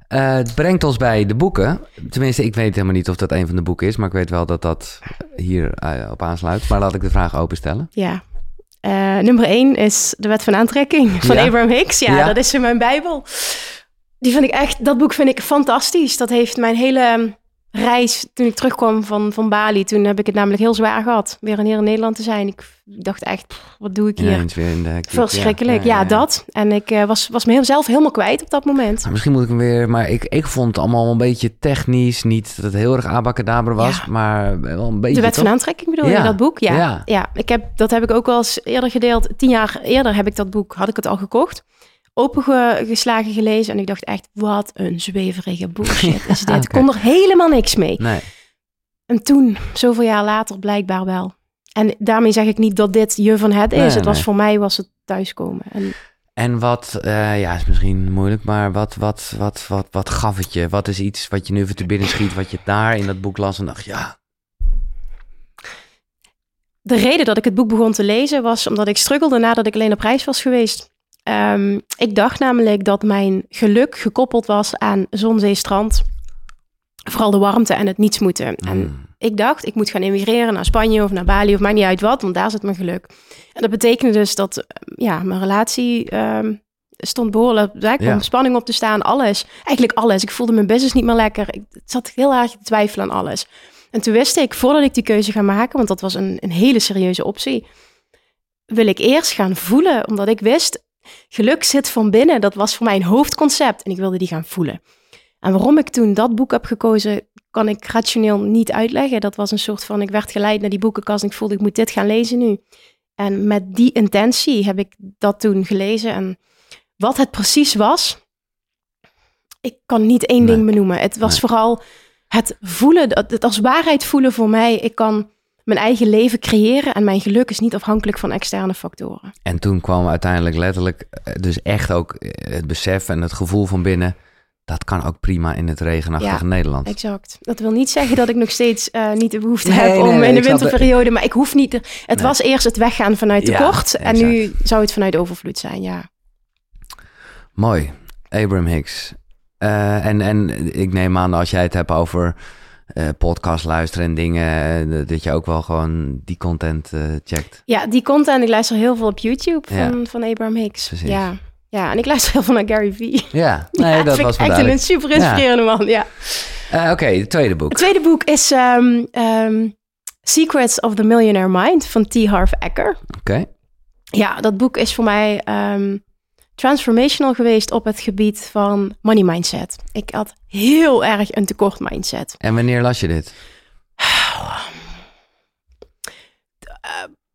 Eh, het brengt ons bij de boeken. Tenminste, ik weet helemaal niet of dat een van de boeken is, maar ik weet wel dat dat hier eh, op aansluit. Maar laat ik de vraag openstellen. ja. Eh, nummer één is De Wet van Aantrekking van Ja. Abraham Hicks. Ja, Ja. dat is in mijn Bijbel. Die vind ik echt, dat boek vind ik fantastisch. Dat heeft mijn hele reis, toen ik terugkwam van, van Bali, toen heb ik het namelijk heel zwaar gehad. Weer hier in Nederland te zijn. Ik dacht echt, pff, wat doe ik hier? Ineens weer in de hectiek. Verschrikkelijk, ja, dat. En ik eh, was, was mezelf helemaal kwijt op dat moment. Maar misschien moet ik hem weer... Maar ik, ik vond het allemaal een beetje technisch. Niet dat het heel erg abacadabra was, Ja. maar wel een beetje... De wet toch? van aantrekking bedoel Ja. je, dat boek? Ja. Ja. ja. ik heb, dat heb ik ook wel eens eerder gedeeld. Tien jaar eerder heb ik dat boek, had ik het al gekocht. Opengeslagen gelezen en ik dacht echt, wat een zweverige bullshit is [laughs] dit. Ik kon er helemaal niks mee. Nee. En toen, zoveel jaar later, blijkbaar wel. En daarmee zeg ik niet dat dit je van het is. Nee, het was nee. voor mij was het thuiskomen. En En wat, eh, ja, is misschien moeilijk, maar wat, wat, wat, wat, wat gaf het je? Wat is iets wat je nu even te binnen schiet, wat je daar in dat boek las en dacht, ja, de reden dat ik het boek begon te lezen was omdat ik struggelde nadat ik alleen op reis was geweest. Ehm, ik dacht namelijk dat mijn geluk gekoppeld was aan zon, zee, strand. Vooral de warmte en het niets moeten. En mm, ik dacht, ik moet gaan emigreren naar Spanje of naar Bali of maakt niet uit wat, want daar zit mijn geluk. En dat betekende dus dat eh, ja, mijn relatie ehm, stond behoorlijk, daar kwam Ja. spanning op te staan, alles. Eigenlijk alles. Ik voelde mijn business niet meer lekker. Ik zat heel erg te twijfelen aan alles. En toen wist ik, voordat ik die keuze ga maken, want dat was een, een hele serieuze optie, wil ik eerst gaan voelen, omdat ik wist, geluk zit van binnen. Dat was voor mij een hoofdconcept en ik wilde die gaan voelen. En waarom ik toen dat boek heb gekozen, kan ik rationeel niet uitleggen. Dat was een soort van, ik werd geleid naar die boekenkast en ik voelde, ik moet dit gaan lezen nu. En met die intentie heb ik dat toen gelezen. En wat het precies was, ik kan niet één Nee. ding benoemen. Het was Nee. vooral het voelen, het het als waarheid voelen voor mij. Ik kan mijn eigen leven creëren en mijn geluk is niet afhankelijk van externe factoren. En toen kwam uiteindelijk letterlijk, eh, dus echt ook eh, het besef en het gevoel van binnen, dat kan ook prima in het regenachtige Ja, Nederland. Exact. Dat wil niet zeggen dat ik nog steeds eh, niet de behoefte Nee, heb nee, om nee, in de winterperiode, maar ik hoef niet. het was eerst het weggaan vanuit Ja, tekort en exact. nu zou het vanuit overvloed zijn. Ja. Mooi, Abraham Hicks. En, en ik neem aan als jij het hebt over eh, podcast luisteren en dingen, eh, dat je ook wel gewoon die content eh, checkt. ja, die content. Ik luister heel veel op YouTube Ja. van, van Abraham Hicks. Precies. Ja. ja, en ik luister heel veel naar Gary Vee. Ja, [laughs] nee, ja, dat was ik echt een super inspirerende man. Ja. Oké, het tweede boek. Het tweede boek is ehm, ehm, Secrets of the Millionaire Mind van T. Harv Eker. Oké, Ja, dat boek is voor mij ehm, transformational geweest op het gebied van money mindset. Ik had heel erg een tekort mindset. en wanneer las je dit?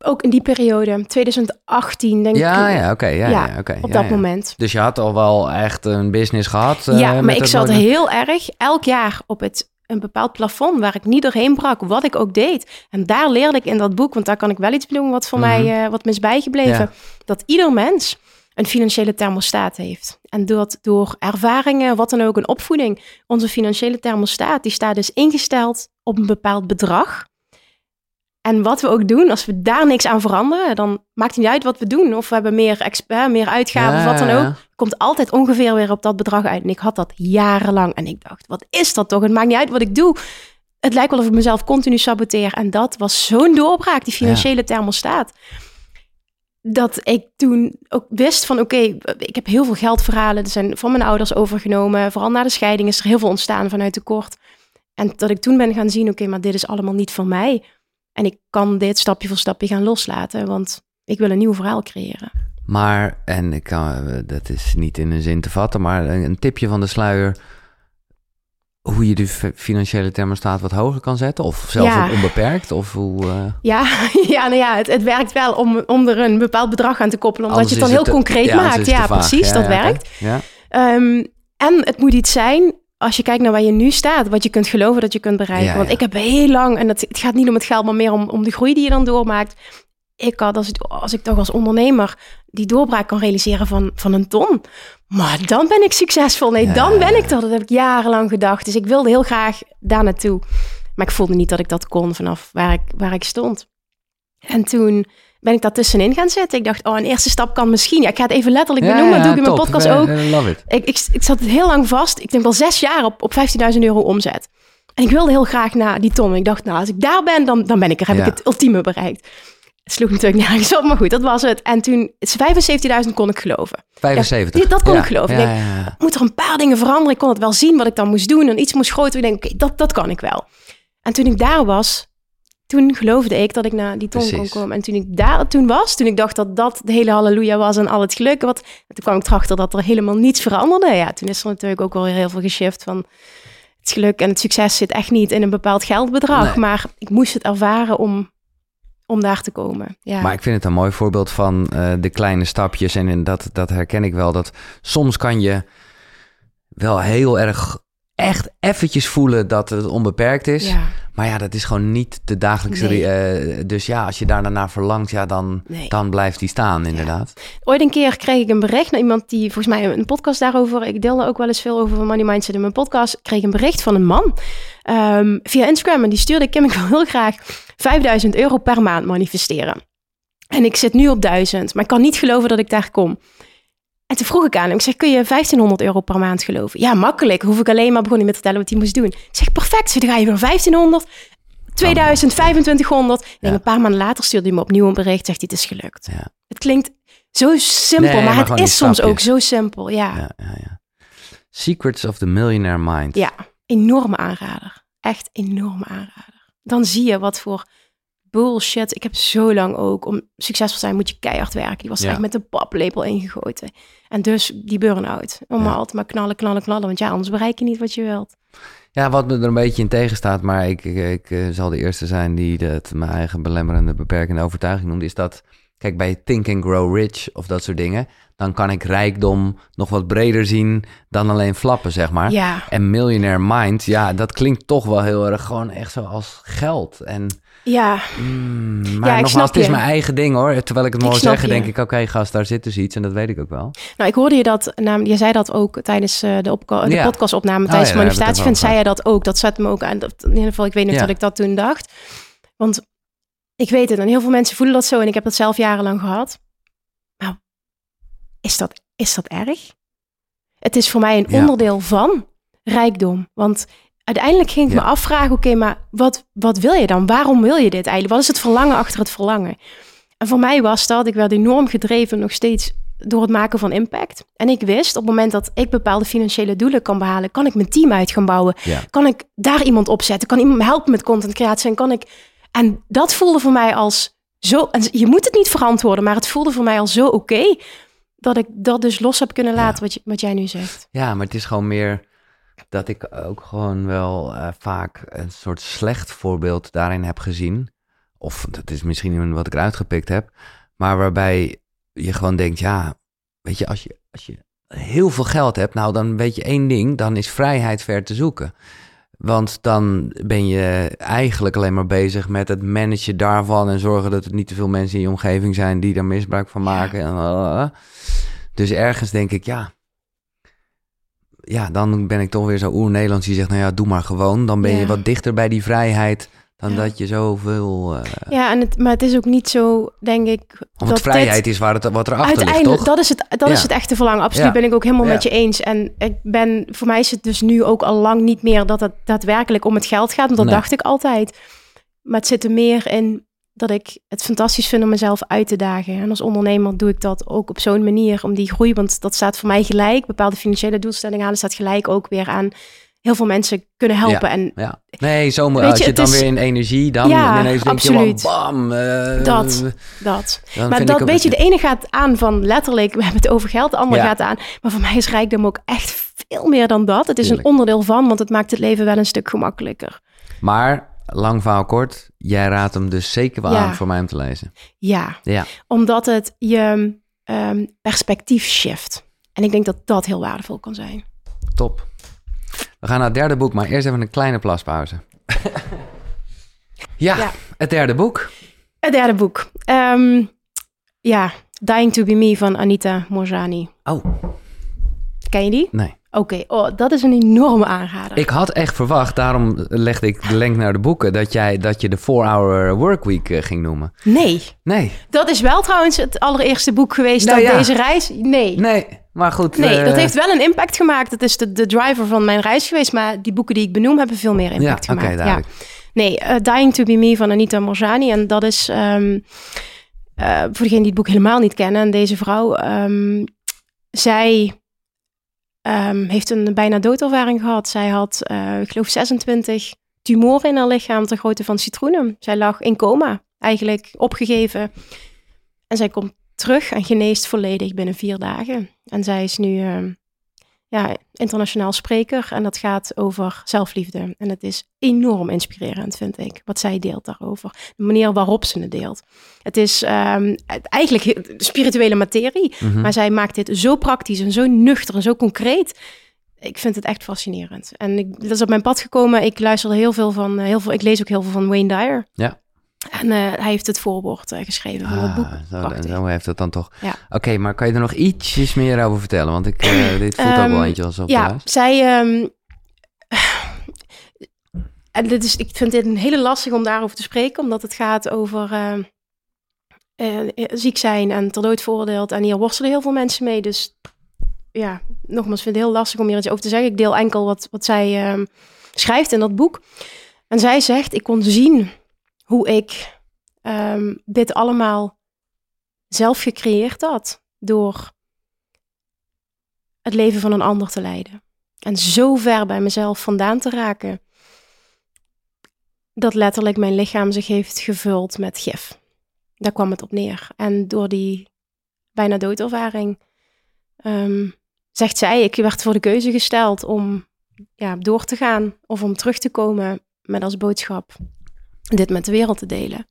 Ook in die periode, 2018 denk Ja, ik, ja, oké, ja, Ja, ja, oké. op dat moment. Dus je had al wel echt een business gehad? eh, ja, met maar ik zat heel erg elk jaar op het, een bepaald plafond waar ik niet doorheen brak, wat ik ook deed. En daar leerde ik in dat boek, want daar kan ik wel iets benoemen wat voor Mhm. mij eh, wat me is bijgebleven. Dat ieder mens een financiële thermostaat heeft. En dat door ervaringen, wat dan ook, een opvoeding. Onze financiële thermostaat, die staat dus ingesteld op een bepaald bedrag. En wat we ook doen, als we daar niks aan veranderen, dan maakt het niet uit wat we doen. Of we hebben meer, exp- meer uitgaven, Ja, wat dan ook. Komt altijd ongeveer weer op dat bedrag uit. En ik had dat jarenlang. En ik dacht, wat is dat toch? Het maakt niet uit wat ik doe. Het lijkt wel of ik mezelf continu saboteer. En dat was zo'n doorbraak, die financiële thermostaat. Dat ik toen ook wist van, oké, ik heb heel veel geldverhalen. Er zijn van mijn ouders overgenomen. Vooral na de scheiding is er heel veel ontstaan vanuit tekort. En dat ik toen ben gaan zien, oké, maar dit is allemaal niet van mij. En ik kan dit stapje voor stapje gaan loslaten, want ik wil een nieuw verhaal creëren. Maar, en ik kan, eh, dat is niet in een zin te vatten, maar een tipje van de sluier. Hoe je de fi- financiële thermostaat wat hoger kan zetten? Of zelfs Ja. onbeperkt? Of hoe. eh, Ja, [laughs] ja, nou ja het, het werkt wel om, om er een bepaald bedrag aan te koppelen, omdat anders je het dan heel concreet maakt. Ja, precies, Ja, dat werkt. Ja. Ehm, en het moet iets zijn, als je kijkt naar waar je nu staat, wat je kunt geloven dat je kunt bereiken. Want ik heb heel lang, en het, het gaat niet om het geld, maar meer om, om de groei die je dan doormaakt. Ik had, als, ik- als ik toch als ondernemer die doorbraak kan realiseren van, van een ton, maar dan ben ik succesvol. Nee, Ja. dan ben ik dat. Dat heb ik jarenlang gedacht. Dus ik wilde heel graag daar naartoe. Maar ik voelde niet dat ik dat kon vanaf waar ik, waar ik stond. En toen ben ik daar tussenin gaan zitten. Ik dacht, oh, een eerste stap kan misschien. Ja, ik ga het even letterlijk benoemen. ja, doe ik in mijn podcast ook. Love it. Ik, ik, ik zat heel lang vast. Ik denk wel zes jaar op, op 15.000 euro omzet. En ik wilde heel graag naar die ton. Ik dacht, nou, als ik daar ben, dan, dan ben ik er. Heb ik het ultieme bereikt. Het sloeg natuurlijk nergens op, maar goed, dat was het. En toen, 75.000 kon ik geloven. 75. Ja, dat kon Ja. ik geloven. Ja, Ik denk, moet er een paar dingen veranderen. Ik kon het wel zien wat ik dan moest doen. En iets moest groter. Ik denk, oké, dat, dat kan ik wel. En toen ik daar was, toen geloofde ik dat ik naar die ton kon komen. En toen ik daar toen was, toen ik dacht dat dat de hele halleluja was en al het geluk. Wat, en toen kwam ik erachter dat er helemaal niets veranderde. Ja, toen is er natuurlijk ook wel heel veel geshift van het geluk en het succes zit echt niet in een bepaald geldbedrag. Nee. Maar ik moest het ervaren om, om daar te komen. Ja. Maar ik vind het een mooi voorbeeld van eh, de kleine stapjes. En in dat, dat herken ik wel. Dat soms kan je wel heel erg echt eventjes voelen dat het onbeperkt is. ja, Maar ja, dat is gewoon niet de dagelijkse... Nee. eh, dus ja, als je daar naar verlangt, ja, dan, Nee. dan blijft die staan inderdaad. Ooit een keer kreeg ik een bericht naar iemand die volgens mij een podcast daarover. Ik deelde ook wel eens veel over money mindset in mijn podcast. Ik kreeg een bericht van een man ehm, via Instagram en die stuurde Kim, ik wil heel graag 5000 euro per maand manifesteren. En ik zit nu op 1000, maar ik kan niet geloven dat ik daar kom. En toen vroeg ik aan hem, ik zeg, kun je 1500 euro per maand geloven? Ja, makkelijk. Hoef ik alleen maar begonnen met te vertellen wat hij moest doen. Ik zeg, perfect. Dus dan ga je weer 1500, 2000, 2500. Ik denk, Ja. een paar maanden later stuurde hij me opnieuw een bericht, zegt hij, het is gelukt. Ja. Het klinkt zo simpel, Nee, maar, maar het is soms ook zo simpel. Ja. Ja, ja, ja. Secrets of the Millionaire Mind. ja, enorme aanrader. Echt enorme aanrader. Dan zie je wat voor bullshit. Ik heb zo lang ook, om succesvol te zijn moet je keihard werken. Die was Ja. echt met de paplepel ingegoten. En dus die burn-out. Om maar altijd maar knallen, knallen, knallen. Want ja, anders bereik je niet wat je wilt. Ja, wat me er een beetje in tegenstaat, maar ik, ik, ik, eh, zal de eerste zijn die het mijn eigen belemmerende, beperkende overtuiging noemt, is dat, kijk, bij Think and Grow Rich of dat soort dingen, dan kan ik rijkdom nog wat breder zien dan alleen flappen, zeg maar. Ja, En Millionaire Mind, ja, dat klinkt toch wel heel erg gewoon echt zo als geld. En, ja, mm, maar Ja, nogmaals, het is mijn eigen ding hoor. Terwijl ik het mooi zeggen, je. denk ik, oké gast, daar zit dus iets en dat weet ik ook wel. Nou, ik hoorde je dat, namelijk, je zei dat ook tijdens eh, de, opko- de Ja. podcastopname, Oh tijdens ja, de over zei je dat ook. Dat zet me ook aan. Dat, in ieder geval, ik weet Ja. dat ik dat toen dacht. Want ik weet het, en heel veel mensen voelen dat zo, en ik heb dat zelf jarenlang gehad. Nou, is dat, is dat erg? Het is voor mij een Ja. onderdeel van rijkdom. Want uiteindelijk ging ik Ja. me afvragen, oké, maar wat, wat wil je dan? Waarom wil je dit eigenlijk? Wat is het verlangen achter het verlangen? En voor mij was dat, ik werd enorm gedreven nog steeds door het maken van impact. En ik wist, op het moment dat ik bepaalde financiële doelen kan behalen, kan ik mijn team uit gaan bouwen. Ja. Kan ik daar iemand opzetten? Kan iemand me helpen met content creatie? En kan ik. En dat voelde voor mij als zo. En je moet het niet verantwoorden, maar het voelde voor mij al zo oké. dat ik dat dus los heb kunnen laten, wat, je, wat jij nu zegt. Ja, maar het is gewoon meer dat ik ook gewoon wel eh, vaak een soort slecht voorbeeld daarin heb gezien. Of dat is misschien wat ik eruit gepikt heb. Maar waarbij je gewoon denkt, ja, weet je, als je, als je heel veel geld hebt, nou dan weet je één ding, dan is vrijheid ver te zoeken. Want dan ben je eigenlijk alleen maar bezig met het managen daarvan en zorgen dat er niet te veel mensen in je omgeving zijn die daar misbruik van maken. En, eh, Dus ergens denk ik, ja... Ja, dan ben ik toch weer zo oer-Nederlands die zegt... nou ja, doe maar gewoon. Dan ben je Ja. wat dichter bij die vrijheid... dan Ja. dat je zoveel... eh Ja, en het, maar het is ook niet zo, denk ik, want dat vrijheid dit... is waar het, wat erachter ligt, Uiteindelijk, toch? dat is het, dat Ja. is het echte verlangen. Absoluut, Ja. ben ik ook helemaal met je eens. En ik ben, voor mij is het dus nu ook al lang niet meer dat het daadwerkelijk om het geld gaat. Want dat Nee. dacht ik altijd. Maar het zit er meer in dat ik het fantastisch vind om mezelf uit te dagen. En als ondernemer doe ik dat ook op zo'n manier om die groei. Want dat staat voor mij gelijk. Bepaalde financiële doelstellingen halen staat gelijk ook weer aan heel veel mensen kunnen helpen. En Ja. Nee, zo moet, Weet als je, het dan is- weer in energie... dan Ja, ineens denk absoluut. je bam... eh, Dat. dat. Maar dat weet je, de ene gaat aan van letterlijk, [laughs] we hebben het over geld, de andere Ja. gaat aan. Maar voor mij is rijkdom ook echt veel meer dan dat. Het is Tuurlijk. een onderdeel van, want het maakt het leven wel een stuk gemakkelijker. Maar, lang verhaal kort... jij raadt hem dus zeker wel aan voor mij om te lezen. Ja, Ja. omdat het je ehm, perspectief shift. En ik denk dat dat heel waardevol kan zijn. Top. We gaan naar het derde boek, maar eerst even een kleine plaspauze. ja, Ja. het derde boek. Het derde boek. Ehm, ja, Dying to be Me van Anita Morjani. Oh, Ken je die? nee. Oké, oh, dat is een enorme aanrader. Ik had echt verwacht, daarom legde ik de link naar de boeken... dat, jij, dat je de 4-hour workweek eh, ging noemen. Nee, Nee, dat is wel trouwens het allereerste boek geweest Nou op ja. deze reis. Nee. nee, maar goed. Nee, eh, dat heeft wel een impact gemaakt. Dat is de, de driver van mijn reis geweest. Maar die boeken die ik benoem hebben veel meer Ja, impact oké, gemaakt. duidelijk. Nee, eh, Dying to be Me van Anita Morjani. En dat is, ehm, eh, voor degenen die het boek helemaal niet kennen, en deze vrouw, ehm, zij ehm, heeft een bijna doodervaring gehad. Zij had, eh, ik geloof, 26 tumoren in haar lichaam ter grootte van citroenen. Zij lag in coma, eigenlijk opgegeven. En zij komt terug en geneest volledig binnen vier dagen. En zij is nu ehm, ja, internationaal spreker en dat gaat over zelfliefde. En het is enorm inspirerend, vind ik, wat zij deelt daarover. De manier waarop ze het deelt. Het is ehm, eigenlijk spirituele materie, Mhm. maar zij maakt dit zo praktisch en zo nuchter en zo concreet. Ik vind het echt fascinerend. En ik, dat is op mijn pad gekomen. Ik luisterde heel veel van, eh, heel veel, ik lees ook heel veel van Wayne Dyer. Ja. En eh, hij heeft het voorwoord eh, geschreven van het boek. Ah, zo, Prachtig. zo heeft het dan toch. Ja. Oké, maar kan je er nog ietsjes meer over vertellen? Want ik, eh, [clears throat] dit voelt ook wel Ehm, eentje als op Ja, zij. ehm, [sighs] en dit is, ik vind dit een hele lastig om daarover te spreken, omdat het gaat over ehm, eh, ziek zijn en ter dood veroordeeld. En hier worstelen heel veel mensen mee. Dus ja, nogmaals, ik vind het heel lastig om hier iets over te zeggen. Ik deel enkel wat, wat zij schrijft in dat boek. En zij zegt: Ik kon zien hoe ik ehm, dit allemaal zelf gecreëerd had door het leven van een ander te leiden. En zo ver bij mezelf vandaan te raken. Dat letterlijk mijn lichaam zich heeft gevuld met gif. Daar kwam het op neer. En door die bijna doodervaring ehm, zegt zij, ik werd voor de keuze gesteld om ja, door te gaan of om terug te komen met als boodschap dit met de wereld te delen.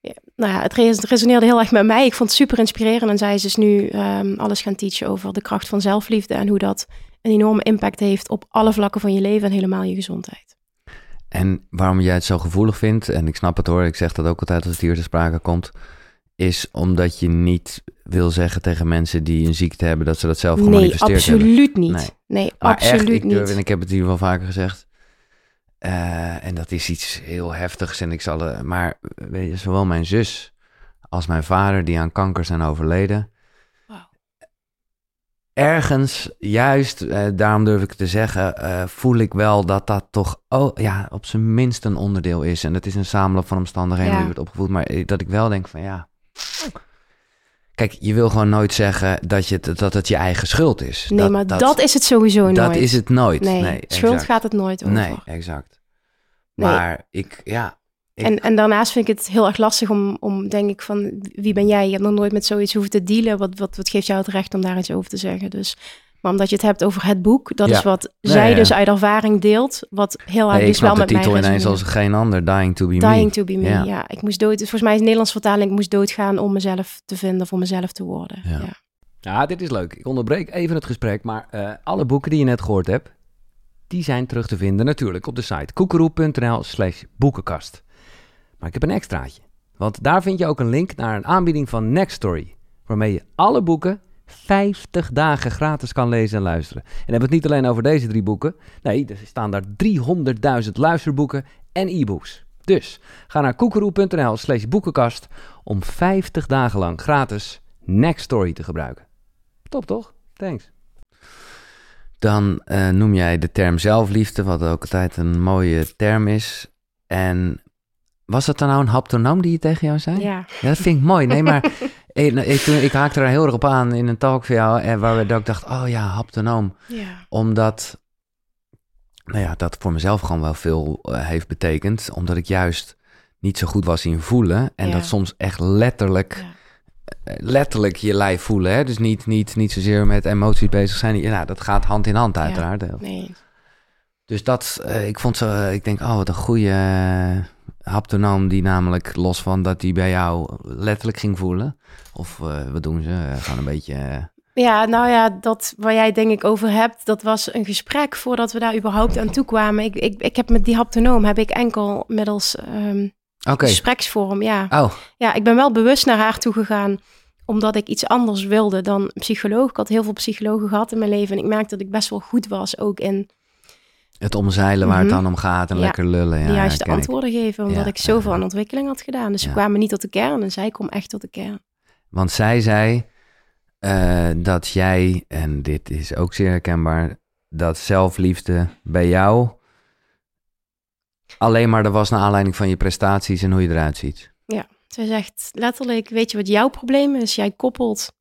Ja, nou ja, het res- het resoneerde heel erg met mij. Ik vond het super inspirerend. En zij is dus nu ehm, alles gaan teachen over de kracht van zelfliefde. En hoe dat een enorme impact heeft op alle vlakken van je leven en helemaal je gezondheid. En waarom jij het zo gevoelig vindt, en ik snap het hoor, ik zeg dat ook altijd als het hier te sprake komt, is omdat je niet wil zeggen tegen mensen die een ziekte hebben dat ze dat zelf Nee, gemanifesteerd hebben. absoluut niet. Nee. Nee, Maar absoluut echt, ik, niet. en ik heb het hier wel vaker gezegd. Eh, en dat is iets heel heftigs. En ik zal, eh, maar weet je, zowel mijn zus als mijn vader, die aan kanker zijn overleden. Wauw. Ergens, juist, eh, daarom durf ik te zeggen, voel ik wel dat dat toch oh, ja, op zijn minst een onderdeel is. En dat is een samenloop van omstandigheden Ja. je wordt opgevoed. Maar dat ik wel denk van ja. Kijk, je wil gewoon nooit zeggen dat, je, het- dat het je eigen schuld is. nee, maar dat, is het sowieso nooit. dat is het nooit. Nee, Nee, schuld exact. gaat het nooit over. Nee, exact. Nee. Maar ik, ja. Ik, En, en daarnaast vind ik het heel erg lastig om, om denk ik van, wie ben jij? Je hebt nog nooit met zoiets hoeven te dealen. Wat, wat, wat geeft jou het recht om daar iets over te zeggen? Dus, maar omdat je het hebt over het boek, dat Ja. is wat Nee, zij ja. dus uit ervaring deelt. Wat heel erg nee, ik dus wel de met mij titel ineens als geen ander. Dying to be Dying me. to be me, Ja. ja. Ik moest dood, volgens mij is de Nederlandse vertaling, ik moest doodgaan om mezelf te vinden, voor mezelf te worden. Ja. Ja. Ja, dit is leuk. Ik onderbreek even het gesprek, maar eh, alle boeken die je net gehoord hebt, die zijn terug te vinden natuurlijk op de site koekeroe.nl slash boekenkast. Maar ik heb een extraatje, want daar vind je ook een link naar een aanbieding van Next Story, waarmee je alle boeken 50 dagen gratis kan lezen en luisteren. En dan hebben we het niet alleen over deze drie boeken. Nee, er staan daar 300.000 luisterboeken en e-books. Dus ga naar koekeroe.nl slash boekenkast om 50 dagen lang gratis Next Story te gebruiken. Top toch? Thanks. Dan uh, noem jij de term zelfliefde, wat ook altijd een mooie term is. En was dat dan nou een haptonoom die je tegen jou zei? Ja. Ja, dat vind ik mooi. Nee, maar [laughs] ik, ik, toen, ik haakte er heel erg op aan in een talk van jou, en waar we, dat ik dacht, oh ja, haptonoom. Ja. Omdat, nou ja, dat voor mezelf gewoon wel veel uh, heeft betekend. Omdat ik juist niet zo goed was in voelen. En Ja. dat soms echt letterlijk, Ja. eh, letterlijk je lijf voelen. Hè? Dus niet, niet, niet zozeer met emoties bezig zijn. Ja, nou, dat gaat hand in hand uiteraard. Nee. Dus dat, eh, ik vond zo, ik denk, oh, wat een goede eh, haptonoom die namelijk los van dat die bij jou letterlijk ging voelen. Of eh, wat doen ze? Eh, gewoon een beetje. eh, Ja, nou ja, dat waar jij denk ik over hebt, dat was een gesprek voordat we daar überhaupt aan toe kwamen. Ik, ik, ik heb met die haptonoom heb ik enkel middels ehm, gespreksvorm, ja. Oh, Ja, ik ben wel bewust naar haar toe gegaan omdat ik iets anders wilde dan psycholoog. Ik had heel veel psychologen gehad in mijn leven en ik merkte dat ik best wel goed was ook in het omzeilen waar het Mhm. dan om gaat en Ja. lekker lullen. Ja, de juiste antwoorden geven, omdat Ja, ik zoveel ja, aan ontwikkeling had gedaan. Dus Ja. we kwamen niet tot de kern en zij kwam echt tot de kern. Want zij zei eh, dat jij, en dit is ook zeer herkenbaar, dat zelfliefde bij jou alleen maar er was naar aanleiding van je prestaties en hoe je eruit ziet. Zij zegt letterlijk, weet je wat jouw probleem is? Jij koppelt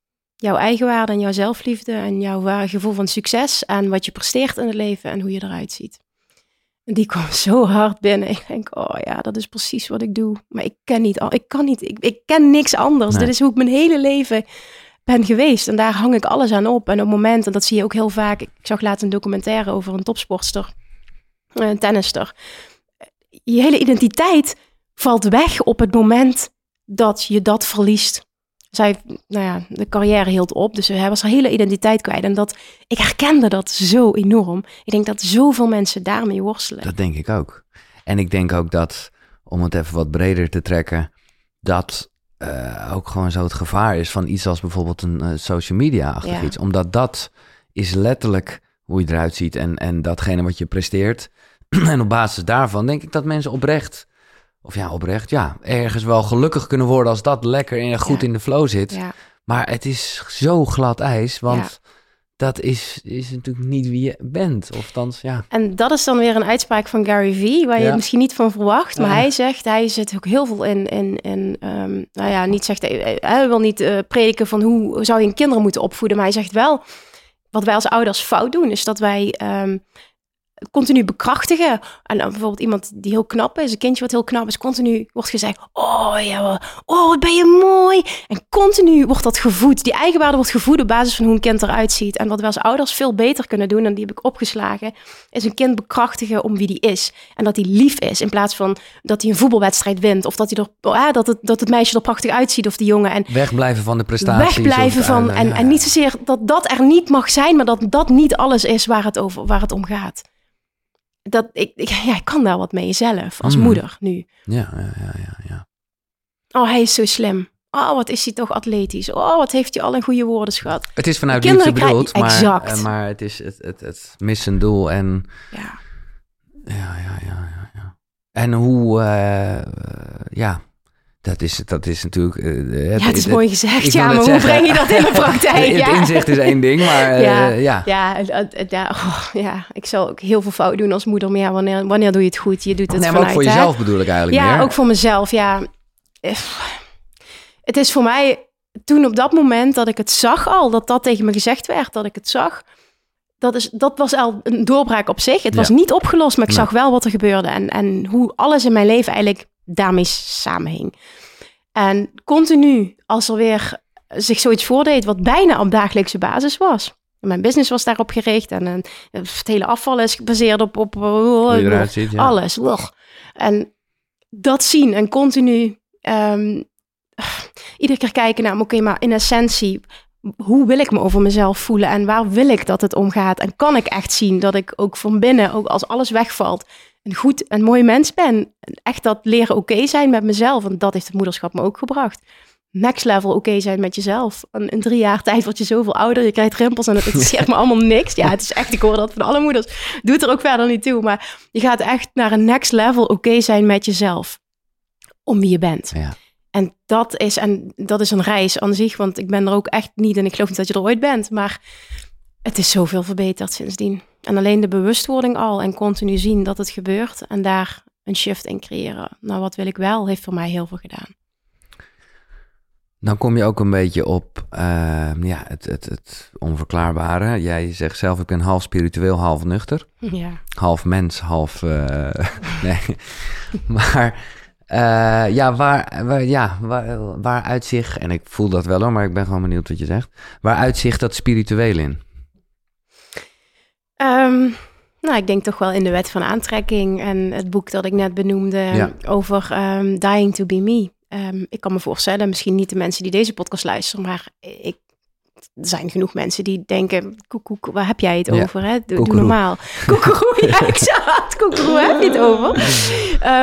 jouw eigenwaarde en jouw zelfliefde en jouw ware gevoel van succes aan wat je presteert in het leven en hoe je eruit ziet. En die kwam zo hard binnen. Ik denk, oh ja, dat is precies wat ik doe. Maar ik ken niet, al- ik kan niet, ik, ik ken niks anders. Nee. Dit is hoe ik mijn hele leven ben geweest. En daar hang ik alles aan op. En op het moment, en dat zie je ook heel vaak. Ik zag laatst een documentaire over een topsportster, een tennister. Je hele identiteit valt weg op het moment dat je dat verliest. Zij, nou ja, de carrière hield op, dus hij was haar hele identiteit kwijt. En dat, ik herkende dat zo enorm. Ik denk dat zoveel mensen daarmee worstelen. Dat denk ik ook. En ik denk ook dat, om het even wat breder te trekken, dat eh, ook gewoon zo het gevaar is van iets als bijvoorbeeld een eh, social media-achtig Ja. iets. Omdat dat is letterlijk hoe je eruit ziet en, en datgene wat je presteert. [clears throat] en op basis daarvan denk ik dat mensen oprecht, of ja, oprecht, ja, ergens wel gelukkig kunnen worden als dat lekker en goed Ja. in de flow zit. Ja, Maar het is zo glad ijs, want dat is, is natuurlijk niet wie je bent. Of althans, ja. en dat is dan weer een uitspraak van Gary Vee, waar je het misschien niet van verwacht. Maar hij zegt, hij zit ook heel veel in, in, in ehm, nou ja, niet zegt, hij, hij wil niet eh, prediken van hoe zou je een kinderen moeten opvoeden. Maar hij zegt wel, wat wij als ouders fout doen, is dat wij ehm, continu bekrachtigen. En dan bijvoorbeeld iemand die heel knap is, een kindje wat heel knap is, continu wordt gezegd, oh ja, oh wat ben je mooi. En continu wordt dat gevoed. Die eigenwaarde wordt gevoed op basis van hoe een kind eruit ziet. En wat wij als ouders veel beter kunnen doen, en die heb ik opgeslagen, is een kind bekrachtigen om wie die is. En dat hij lief is, in plaats van dat hij een voetbalwedstrijd wint. Of dat, hij er, ah, dat, het, dat het meisje er prachtig uitziet, of die jongen. En Wegblijven van de prestaties. wegblijven van. ja, En, ja, en niet zozeer dat dat er niet mag zijn, maar dat dat niet alles is waar het, over, waar het om gaat. Dat, ik, ik, [laughs] ja, ik kan daar wat mee zelf, als Mm. moeder nu. Ja, ja, ja, ja, ja. Oh, hij is zo slim. Oh, wat is hij toch atletisch. Oh, wat heeft hij al een goede woordenschat. Het is vanuit De liefde bedoeld, maar, Exact. eh, maar het is het, het, het mist een doel en Ja. ja, ja, ja, ja. ja. En hoe, eh, ja, dat is, dat is natuurlijk... eh, ja, het is mooi gezegd. Ja, maar hoe zeggen, breng je dat in de [laughs] praktijk? het ja. inzicht is één ding, maar eh, Ja. ja. Ja, het- het- het- ja, oh, ja, ik zal ook heel veel fout doen als moeder. Maar ja, wanneer, wanneer doe je het goed? Je doet het Nee, maar ook vanuit, voor hè? jezelf bedoel ik eigenlijk Ja, meer. ook voor mezelf. Ja, Eh, het is voor mij toen op dat moment dat ik het zag al, dat dat tegen me gezegd werd, dat ik het zag. Dat, is, dat was al een doorbraak op zich. Het was niet opgelost, maar ik Nee. zag wel wat er gebeurde en, en hoe alles in mijn leven eigenlijk daarmee samenhing. En continu, als er weer zich zoiets voordeed, wat bijna op dagelijkse basis was. Mijn business was daarop gericht en, en het hele afval is gebaseerd op, op eruit ziet, ja. alles. En dat zien en continu ehm, iedere keer kijken naar, oké, maar in essentie, hoe wil ik me over mezelf voelen en waar wil ik dat het om gaat? En kan ik echt zien dat ik ook van binnen, ook als alles wegvalt, een goed en mooi mens ben? En Echt dat leren oké zijn met mezelf, want dat heeft het moederschap me ook gebracht. next level oké zijn met jezelf. En in drie jaar tijd word je zoveel ouder, je krijgt rimpels en het interesseert [laughs] me allemaal niks. Ja, het is echt, ik hoor dat van alle moeders. Doet er ook verder niet toe, maar je gaat echt naar een next level oké zijn met jezelf. Om wie je bent. Ja. En dat is, en dat is een reis aan zich, want ik ben er ook echt niet en ik geloof niet dat je er ooit bent, maar het is zoveel verbeterd sindsdien. En alleen de bewustwording al en continu zien dat het gebeurt en daar een shift in creëren. Nou, wat wil ik wel, heeft voor mij heel veel gedaan. Dan kom je ook een beetje op uh, ja, het, het, het onverklaarbare. Jij zegt zelf, ik ben half spiritueel, half nuchter. [laughs] Ja. Half mens, half... Uh, [laughs] nee, [laughs] maar uh, ja, waar, waar, ja waar, waar uitzicht, en ik voel dat wel hoor, maar ik ben gewoon benieuwd wat je zegt. Waar uitzicht dat spiritueel in? Um, nou, ik denk toch wel in de wet van aantrekking en het boek dat ik net benoemde ja. over um, Dying to be Me. Um, ik kan me voorstellen, misschien niet de mensen die deze podcast luisteren, maar ik, er zijn genoeg mensen die denken, koekoek, waar heb jij het ja. over? Hè? Doe, doe normaal. [laughs] Koekeroe, ja, [laughs] waar heb je het over?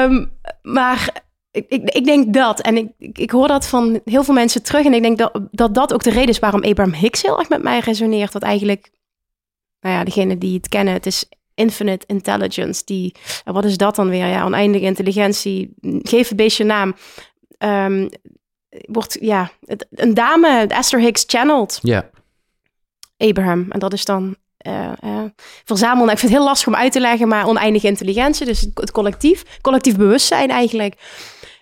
Um, maar ik, ik, ik, denk dat, en ik, ik hoor dat van heel veel mensen terug. En ik denk dat dat, dat ook de reden is waarom Abraham Hicks heel erg met mij resoneert. Dat eigenlijk, nou ja, degene die het kennen, het is infinite intelligence. Die, wat is dat dan weer? Ja, oneindige intelligentie. Geef het beestje naam. Um, wordt, ja, een dame, Esther Hicks, channeled. Ja. Abraham. En dat is dan uh, uh, verzamelen. Nou, ik vind het heel lastig om uit te leggen, maar oneindige intelligentie, dus het, collectief, collectief bewustzijn eigenlijk.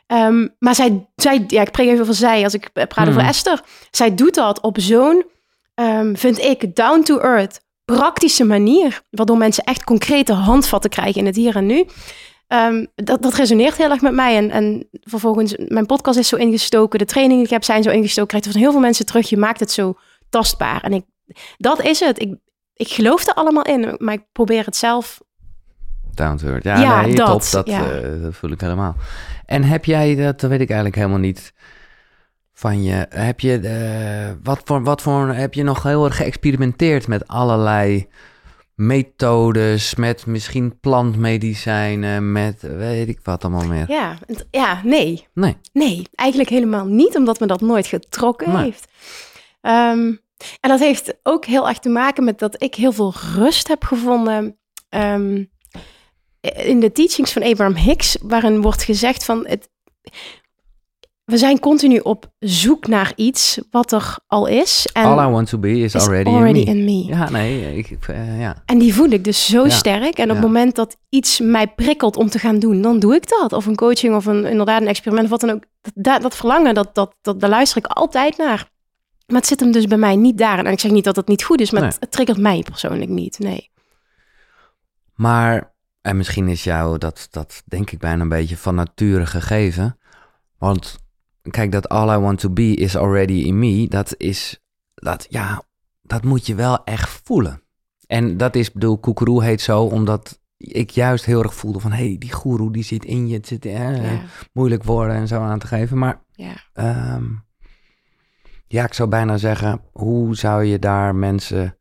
Um, maar zij, zij, ja, ik spreek even over zij als ik praat over Hmm. Esther. Zij doet dat op zo'n, um, vind ik, down to earth, praktische manier, waardoor mensen echt concrete handvatten krijgen in het hier en nu. Um, dat, dat resoneert heel erg met mij. En, en vervolgens, mijn podcast is zo ingestoken. De trainingen die ik heb zijn zo ingestoken. Krijg je van heel veel mensen terug. Je maakt het zo tastbaar. En ik, dat is het. Ik, ik geloof er allemaal in. Maar ik probeer het zelf. Down to earth. Ja, Ja, nee, dat, top. Dat, ja. eh, dat voel ik helemaal. En heb jij, dat weet ik eigenlijk helemaal niet van je, heb je, eh, wat, voor, wat voor, heb je nog heel erg geëxperimenteerd met allerlei methodes, met misschien plantmedicijnen, met weet ik wat allemaal meer? Ja, ja nee. Nee. Nee, eigenlijk helemaal niet. Omdat me dat nooit getrokken Nee. heeft. Ehm, en dat heeft ook heel erg te maken met dat ik heel veel rust heb gevonden. ehm, in de teachings van Abraham Hicks, waarin wordt gezegd van het, we zijn continu op zoek naar iets wat er al is. En All I want to be is, is already, already in me. in me. Ja, nee, ik, eh, ja. En die voel ik dus zo Ja. sterk. En op Ja. het moment dat iets mij prikkelt om te gaan doen, dan doe ik dat. Of een coaching of een, inderdaad een experiment of wat dan ook. Dat, dat, dat verlangen, dat, dat, dat, daar luister ik altijd naar. Maar het zit hem dus bij mij niet daar. En ik zeg niet dat het niet goed is, maar Nee. het, het triggert mij persoonlijk niet. Nee. Maar, en misschien is jou dat, dat denk ik bijna een beetje van nature gegeven. Want kijk, dat all I want to be is already in me, dat is, dat ja, dat moet je wel echt voelen. En dat is, bedoel, koekeroe heet zo, omdat ik juist heel erg voelde van, hé, hey, die goeroe die zit in je, het zit eh, Ja, moeilijk woorden en zo aan te geven. Maar ja. Ehm, ja, ik zou bijna zeggen, hoe zou je daar mensen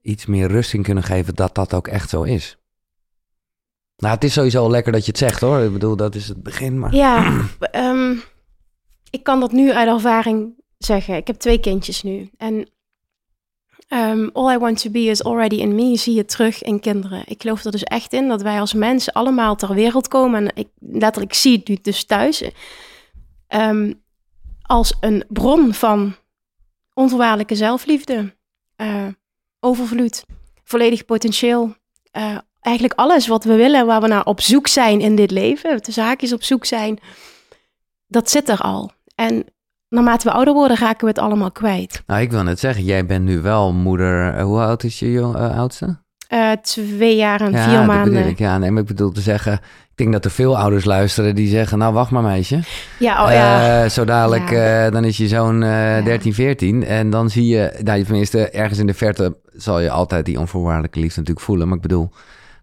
iets meer rust in kunnen geven dat dat ook echt zo is? Nou, het is sowieso lekker dat je het zegt hoor. Ik bedoel, dat is het begin, maar... Ja, [clears throat] ehm, ik kan dat nu uit ervaring zeggen. Ik heb twee kindjes nu. En ehm, all I want to be is already in me. Zie je terug in kinderen. Ik geloof er dus echt in dat wij als mensen allemaal ter wereld komen. En ik letterlijk zie het nu dus thuis. ehm, als een bron van onvoorwaardelijke zelfliefde. eh, overvloed. Volledig potentieel. eh, eigenlijk alles wat we willen, waar we naar op zoek zijn in dit leven, de zaakjes op zoek zijn, dat zit er al. En naarmate we ouder worden, raken we het allemaal kwijt. Nou, ik wil net zeggen, jij bent nu wel moeder... eh, hoe oud is je jong, eh, oudste? Eh, twee jaar en ja, vier maanden. ik. Ja, nee, maar ik bedoel te zeggen... Ik denk dat er veel ouders luisteren die zeggen... Nou, wacht maar meisje. Ja, oh ja. Zo dadelijk, Ja. dan is je zoon eh Ja. 13, 14. En dan zie je, nou, tenminste, ergens in de verte zal je altijd die onvoorwaardelijke liefde natuurlijk voelen. Maar ik bedoel,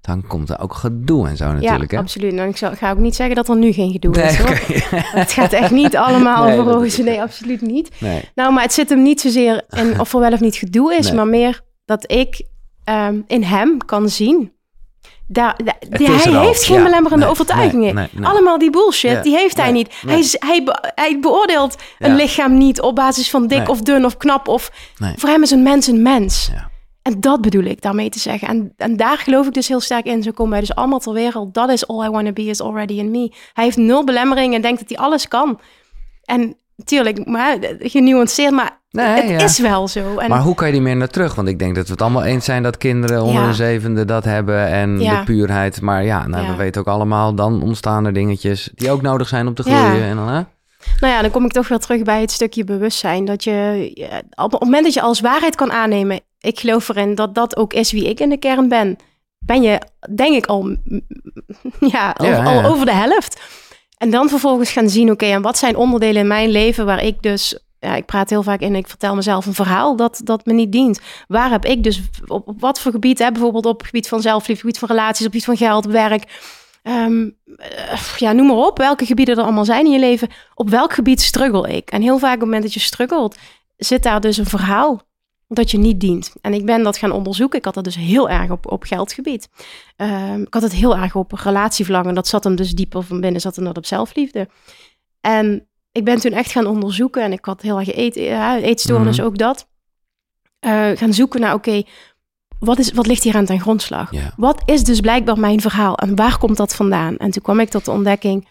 dan komt er ook gedoe en zo natuurlijk. ja, hè? absoluut. Nou, ik ga ook niet zeggen dat er nu geen gedoe Nee, is. Hoor. [laughs] Het gaat echt niet allemaal Nee, over rozen. Nee, absoluut niet. nee. Nou, maar het zit hem niet zozeer in [laughs] of er wel of niet gedoe is, maar meer dat ik ehm, in hem kan zien daar, hij al. heeft geen Ja, belemmerende nee, overtuigingen. nee, nee, nee. Allemaal die bullshit, Ja, die heeft hij niet. Hij, hij, be- hij beoordeelt een lichaam niet op basis van dik of dun of knap. Of. Voor hem is een mens een mens. Ja. En dat bedoel ik daarmee te zeggen. En, en daar geloof ik dus heel sterk in. Zo komen wij dus allemaal ter wereld. Dat is all I want to be is already in me. Hij heeft nul belemmeringen en denkt dat hij alles kan. En tuurlijk, maar genuanceerd, maar Nee, het ja. is wel zo. En Maar hoe kan je die meer naar terug? Want ik denk dat we het allemaal eens zijn dat kinderen onder Ja. een zevende dat hebben en Ja. de puurheid. Maar ja, nou, we weten ook allemaal, dan ontstaan er dingetjes die ook nodig zijn om te groeien. En dan, hè? Nou ja, dan kom ik toch weer terug bij het stukje bewustzijn. Dat je ja, op het moment dat je als waarheid kan aannemen, ik geloof erin dat dat ook is wie ik in de kern ben, ben je denk ik al, ja, al, Ja, ja. al over de helft. En dan vervolgens gaan zien, oké, en wat zijn onderdelen in mijn leven waar ik dus, ja, ik praat heel vaak in, ik vertel mezelf een verhaal dat, dat me niet dient. Waar heb ik dus, op, op wat voor gebied, hè, bijvoorbeeld op het gebied van zelfliefde, op het gebied van relaties, op het gebied van geld, werk, Ehm, eh, ja, noem maar op, welke gebieden er allemaal zijn in je leven. Op welk gebied struggle ik? En heel vaak op het moment dat je struggelt, zit daar dus een verhaal dat je niet dient. En ik ben dat gaan onderzoeken. Ik had dat dus heel erg op, op geldgebied. Ehm, ik had het heel erg op relatievlak. En dat zat hem dus dieper van binnen, zat hem dat op zelfliefde. En ik ben toen echt gaan onderzoeken. En ik had heel erg eet, ja, eetstoornis, Mhm. ook dat. Eh, gaan zoeken naar, oké, wat, is, wat ligt hier aan ten grondslag? Ja. Wat is dus blijkbaar mijn verhaal en waar komt dat vandaan? En toen kwam ik tot de ontdekking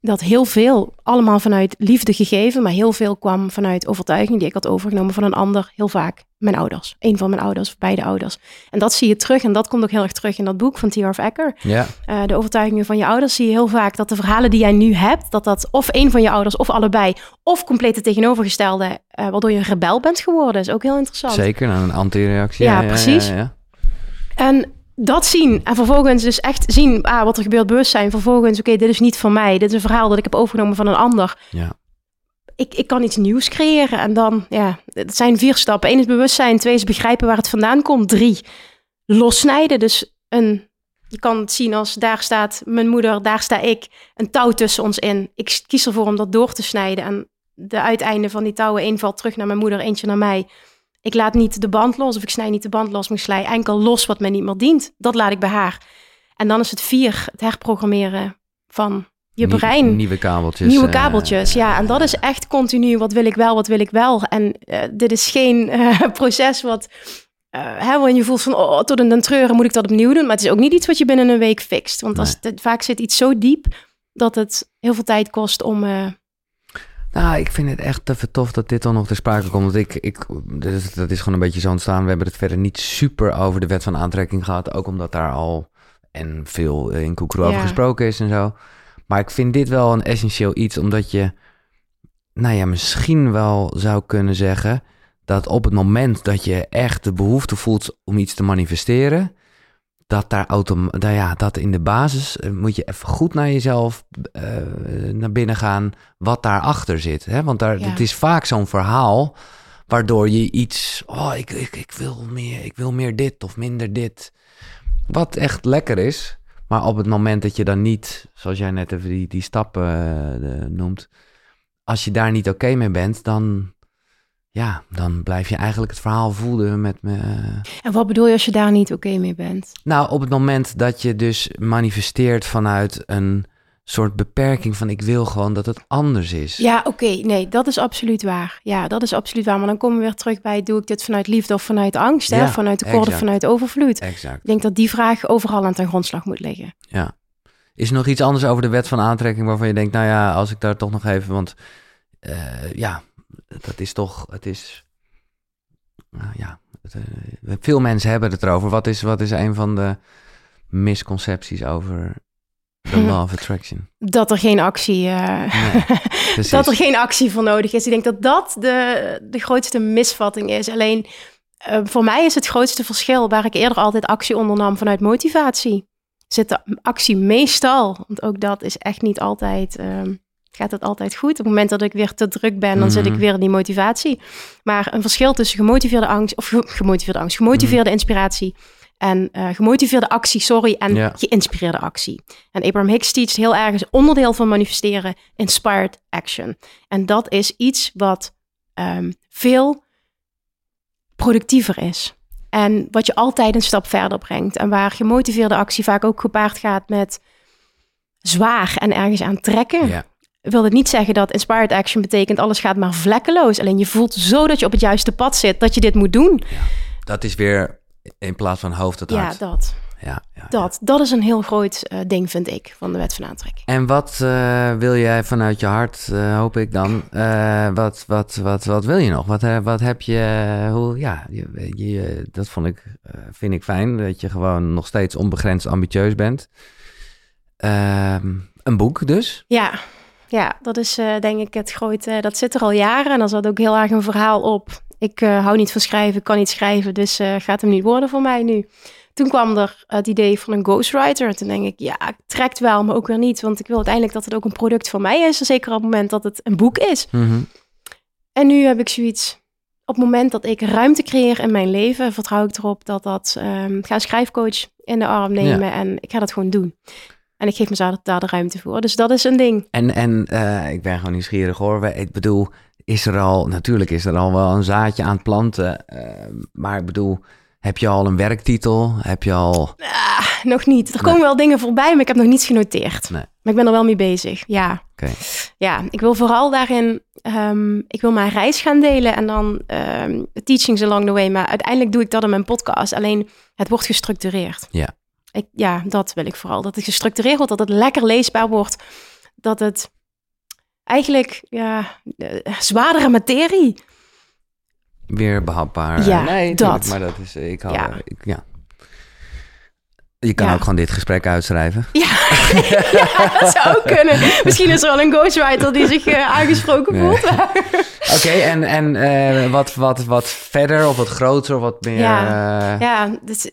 dat heel veel, allemaal vanuit liefde gegeven, maar heel veel kwam vanuit overtuiging die ik had overgenomen van een ander, heel vaak mijn ouders. Een van mijn ouders, of beide ouders. En dat zie je terug en dat komt ook heel erg terug in dat boek van T.R.F. Ecker. Ja, Eh, de overtuigingen van je ouders zie je heel vaak dat de verhalen die jij nu hebt, dat dat of een van je ouders of allebei, of compleet het tegenovergestelde, eh, waardoor je een rebel bent geworden, is ook heel interessant. zeker. Nou, een antireactie. Ja, precies. Ja, ja. En dat zien en vervolgens dus echt zien ah, wat er gebeurt, bewustzijn. Vervolgens, oké, dit is niet van mij. Dit is een verhaal dat ik heb overgenomen van een ander. Ja. Ik, ik kan iets nieuws creëren. En dan, ja, het zijn vier stappen. Eén is bewustzijn. Twee is begrijpen waar het vandaan komt. Drie, lossnijden. Dus een, je kan het zien als daar staat mijn moeder, daar sta ik. Een touw tussen ons in. Ik kies ervoor om dat door te snijden. En de uiteinden van die touwen, één valt terug naar mijn moeder, eentje naar mij. Ik laat niet de band los of ik snij niet de band los, maar ik sla enkel los wat mij niet meer dient. Dat laat ik bij haar. En dan is het vier, het herprogrammeren van je brein. Nieuwe kabeltjes. Nieuwe eh, kabeltjes, ja. En dat is echt continu, wat wil ik wel, wat wil ik wel. En eh, dit is geen eh, [laughs] proces wat, hè, je voelt van, oh, tot een treuren moet ik dat opnieuw doen. Maar het is ook niet iets wat je binnen een week fixt. Want als het, vaak zit iets zo diep dat het heel veel tijd kost om... Nou, ik vind het echt te tof dat dit dan nog ter sprake komt. Want ik, ik, dat, is, dat is gewoon een beetje zo ontstaan. We hebben het verder niet super over de wet van aantrekking gehad. Ook omdat daar al en veel in Koekroe over gesproken is en zo. Maar ik vind dit wel een essentieel iets, omdat je, nou ja, misschien wel zou kunnen zeggen dat op het moment dat je echt de behoefte voelt om iets te manifesteren, dat daar autom nou ja, dat in de basis eh, moet je even goed naar jezelf eh, naar binnen gaan wat daarachter zit. Hè? Want daar, Ja. het is vaak zo'n verhaal waardoor je iets, oh, ik, ik, ik, wil meer, ik wil meer dit of minder dit. Wat echt lekker is. Maar op het moment dat je dan niet, zoals jij net even die, die stappen eh, noemt, als je daar niet oké mee bent, dan, ja, dan blijf je eigenlijk het verhaal voeden met me. en wat bedoel je als je daar niet oké mee bent? Nou, op het moment dat je dus manifesteert vanuit een soort beperking van ik wil gewoon dat het anders is. Ja, oké. Nee, dat is absoluut waar. Ja, dat is absoluut waar. Maar dan komen we weer terug bij, doe ik dit vanuit liefde of vanuit angst? Hè? Ja, Vanuit tekort of vanuit overvloed? Exact. Ik denk dat die vraag overal aan ten grondslag moet liggen. Ja. Is er nog iets anders over de wet van aantrekking waarvan je denkt, nou ja, als ik daar toch nog even, want eh, ja, dat is toch, het is, nou ja, het, eh, veel mensen hebben het erover. Wat is, wat is een van de misconcepties over the [laughs] law of attraction? Dat er geen actie, eh, Nee, [laughs] dat er geen actie voor nodig is. Ik denk dat dat de, de grootste misvatting is. Alleen eh, voor mij is het grootste verschil waar ik eerder altijd actie ondernam vanuit motivatie. Zit de actie meestal, want ook dat is echt niet altijd, ehm, gaat het altijd goed. Op het moment dat ik weer te druk ben, dan zit ik Mhm. weer in die motivatie. Maar een verschil tussen gemotiveerde angst, of ge- gemotiveerde angst, gemotiveerde inspiratie en eh, gemotiveerde actie, sorry, en Ja. geïnspireerde actie. En Abraham Hicks teacht heel erg is onderdeel van manifesteren, inspired action. En dat is iets wat ehm, veel productiever is. En wat je altijd een stap verder brengt. En waar gemotiveerde actie vaak ook gepaard gaat met zwaar en ergens aan trekken. Ja. Wil het niet zeggen dat inspired action betekent alles gaat maar vlekkeloos. Alleen je voelt zo dat je op het juiste pad zit, dat je dit moet doen. Dat is weer in plaats van hoofd het Ja, hart. dat. Ja, ja. Dat, dat is een heel groot eh, ding, vind ik, van de wet van aantrekking. En wat eh, wil jij vanuit je hart, eh, hoop ik dan? wat, wat, wat, wat wil je nog? Wat, wat heb je, hoe, ja, je, je, dat vond ik, vind ik fijn, dat je gewoon nog steeds onbegrensd ambitieus bent. Ehm, een boek dus? Ja, ja dat is eh, denk ik het grote. Dat zit er al jaren en dan zat ook heel erg een verhaal op. Ik eh, hou niet van schrijven, kan niet schrijven, dus eh, gaat hem niet worden voor mij nu. Toen kwam er het idee van een ghostwriter. Toen denk ik, ja, het trekt wel, maar ook weer niet. Want ik wil uiteindelijk dat het ook een product voor mij is. Zeker op het moment dat het een boek is. Mhm. En nu heb ik zoiets. Op het moment dat ik ruimte creëer in mijn leven, vertrouw ik erop dat dat. ehm, ik ga een schrijfcoach in de arm nemen en ik ga dat gewoon doen. En ik geef mezelf daar de ruimte voor. Dus dat is een ding. En, en eh, ik ben gewoon nieuwsgierig hoor. Ik bedoel, is er al, natuurlijk is er al wel een zaadje aan het planten. eh, maar ik bedoel, heb je al een werktitel? Heb je al... Ah, nog niet. Er komen wel dingen voorbij, maar ik heb nog niets genoteerd. Nee. Maar ik ben er wel mee bezig. Ja. Oké. Ja, ik wil vooral daarin, ehm, ik wil mijn reis gaan delen en dan ehm, teachings along the way. Maar uiteindelijk doe ik dat in mijn podcast. Alleen het wordt gestructureerd. Ja. Ik, ja, dat wil ik vooral. Dat het gestructureerd wordt, dat het lekker leesbaar wordt. Dat het eigenlijk, ja, eh, zwaardere materie. Weer behapbaar. Ja, nee, dat. tuurlijk, maar dat is, ik hou, Ja. ik, ja. Je kan Ja. ook gewoon dit gesprek uitschrijven. Ja, [laughs] ja, dat zou ook kunnen. Misschien is er wel een ghostwriter die zich eh, aangesproken Nee. voelt. [laughs] Oké, en, en eh, wat, wat, wat verder of wat groter of wat meer... Ja. eh, Ja, dus,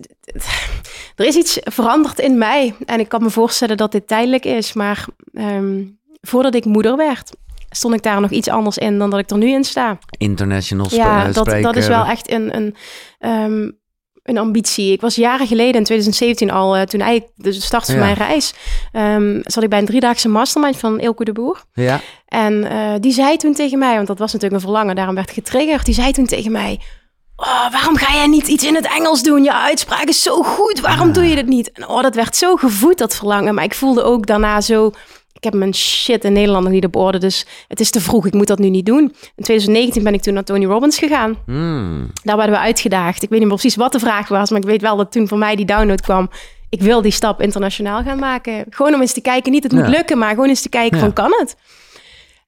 er is iets veranderd in mij. En ik kan me voorstellen dat dit tijdelijk is. Maar ehm, voordat ik moeder werd, stond ik daar nog iets anders in dan dat ik er nu in sta. international Ja, dat, dat is wel echt een, een, ehm, een ambitie. Ik was jaren geleden, in 2017 al, eh, toen eigenlijk de start van Ja. mijn reis, ehm, zat ik bij een driedaagse mastermind van Ilko de Boer. Ja, En eh, die zei toen tegen mij, want dat was natuurlijk een verlangen, daarom werd getriggerd. Die zei toen tegen mij: Oh, waarom ga jij niet iets in het Engels doen? Je uitspraak is zo goed, waarom doe je dit niet? En oh, dat werd zo gevoed, dat verlangen. Maar ik voelde ook daarna zo. Ik heb mijn shit in Nederland nog niet op orde, dus het is te vroeg. Ik moet dat nu niet doen. In 2019 ben ik toen naar Tony Robbins gegaan. Hmm. Daar werden we uitgedaagd. Ik weet niet meer precies wat de vraag was, maar ik weet wel dat toen voor mij die download kwam. Ik wil die stap internationaal gaan maken. Gewoon om eens te kijken, niet het moet Ja. lukken, maar gewoon eens te kijken Ja. van kan het?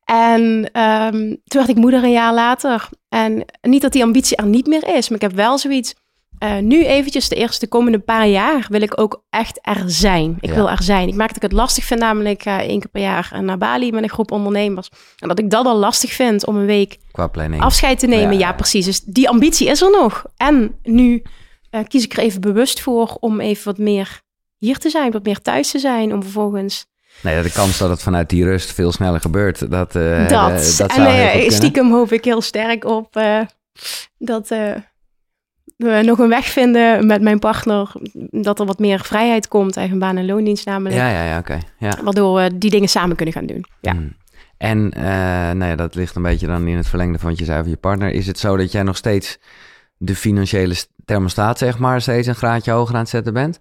En ehm, toen werd ik moeder een jaar later. En niet dat die ambitie er niet meer is, maar ik heb wel zoiets. Eh, nu eventjes de eerste komende paar jaar wil ik ook echt er zijn. Ik Ja. wil er zijn. Ik maak dat ik het lastig vind, namelijk eh, één keer per jaar naar Bali met een groep ondernemers. En dat ik dat al lastig vind om een week Qua planning. afscheid te nemen. Ja. Ja, precies. Dus die ambitie is er nog. En nu eh, kies ik er even bewust voor om even wat meer hier te zijn, wat meer thuis te zijn, om vervolgens Nee, de kans dat het vanuit die rust veel sneller gebeurt, dat, eh, dat. eh, dat zou en eh, kunnen. stiekem hoop ik heel sterk op eh, dat we nog een weg vinden met mijn partner, dat er wat meer vrijheid komt, eigen baan en loondienst namelijk, Ja, ja, ja, oké. Ja. waardoor we die dingen samen kunnen gaan doen. Ja. Hmm. En eh, nou ja, dat ligt een beetje dan in het verlengde van wat je zei over je partner. Is het zo dat jij nog steeds de financiële st- thermostaat, zeg maar, steeds een graadje hoger aan het zetten bent?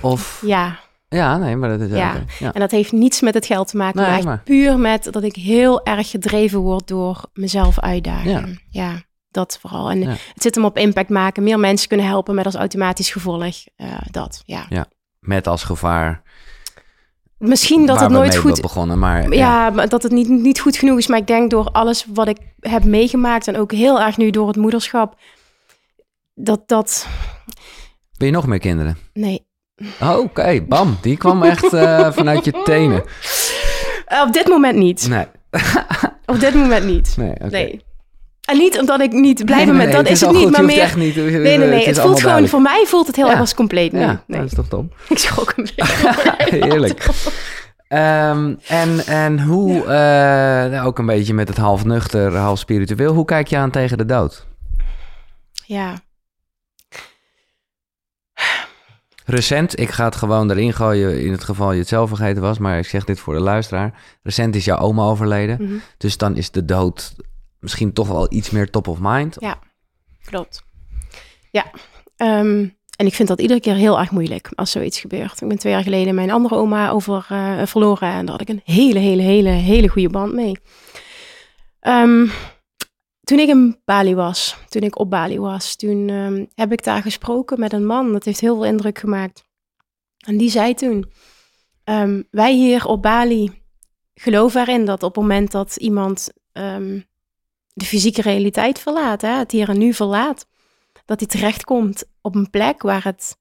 Of... ja. Ja, nee, maar dat is... Ja. En dat heeft niets met het geld te maken, Nee, maar- puur met dat ik heel erg gedreven word door mezelf uitdagen. Ja, dat vooral. En Ja. het zit hem op impact maken, meer mensen kunnen helpen met als automatisch gevolg eh, dat. Ja. Met als gevaar Misschien dat het nooit goed begonnen, maar... ja, Ja. maar dat het niet, niet goed genoeg is. Maar ik denk door alles wat ik heb meegemaakt en ook heel erg nu door het moederschap, dat dat. Wil je nog meer kinderen? Nee. Oh, Oké, bam. Die kwam echt eh, [laughs] vanuit je tenen. Op dit moment niet. Nee, Op dit moment niet. nee. Nee. En niet omdat ik niet blij Nee, ben met nee, dat is het niet, goed, maar meer. echt niet, Nee, nee, nee. Het, voelt gewoon, duidelijk. voor mij voelt het heel erg als compleet. Nee, Ja, nee. dat is toch dom. [laughs] Ik schrok een beetje. [laughs] Heerlijk. Ehm, en, en hoe, eh, nou, ook een beetje met het half nuchter, half spiritueel, hoe kijk je aan tegen de dood? Ja, Recent, ik ga het gewoon erin gooien in het geval je het zelf vergeten was, maar ik zeg dit voor de luisteraar. Recent is jouw oma overleden, mhm, dus dan is de dood misschien toch wel iets meer top of mind. klopt. Ehm, en ik vind dat iedere keer heel erg moeilijk als zoiets gebeurt. Ik ben twee jaar geleden mijn andere oma over eh, verloren en daar had ik een hele, hele, hele, hele goede band mee. Ehm, toen ik in Bali was, toen ik op Bali was, toen ehm, heb ik daar gesproken met een man. Dat heeft heel veel indruk gemaakt. En die zei toen, wij hier op Bali geloven erin dat op het moment dat iemand de fysieke realiteit verlaat, hè, het hier en nu verlaat, dat hij terechtkomt op een plek waar het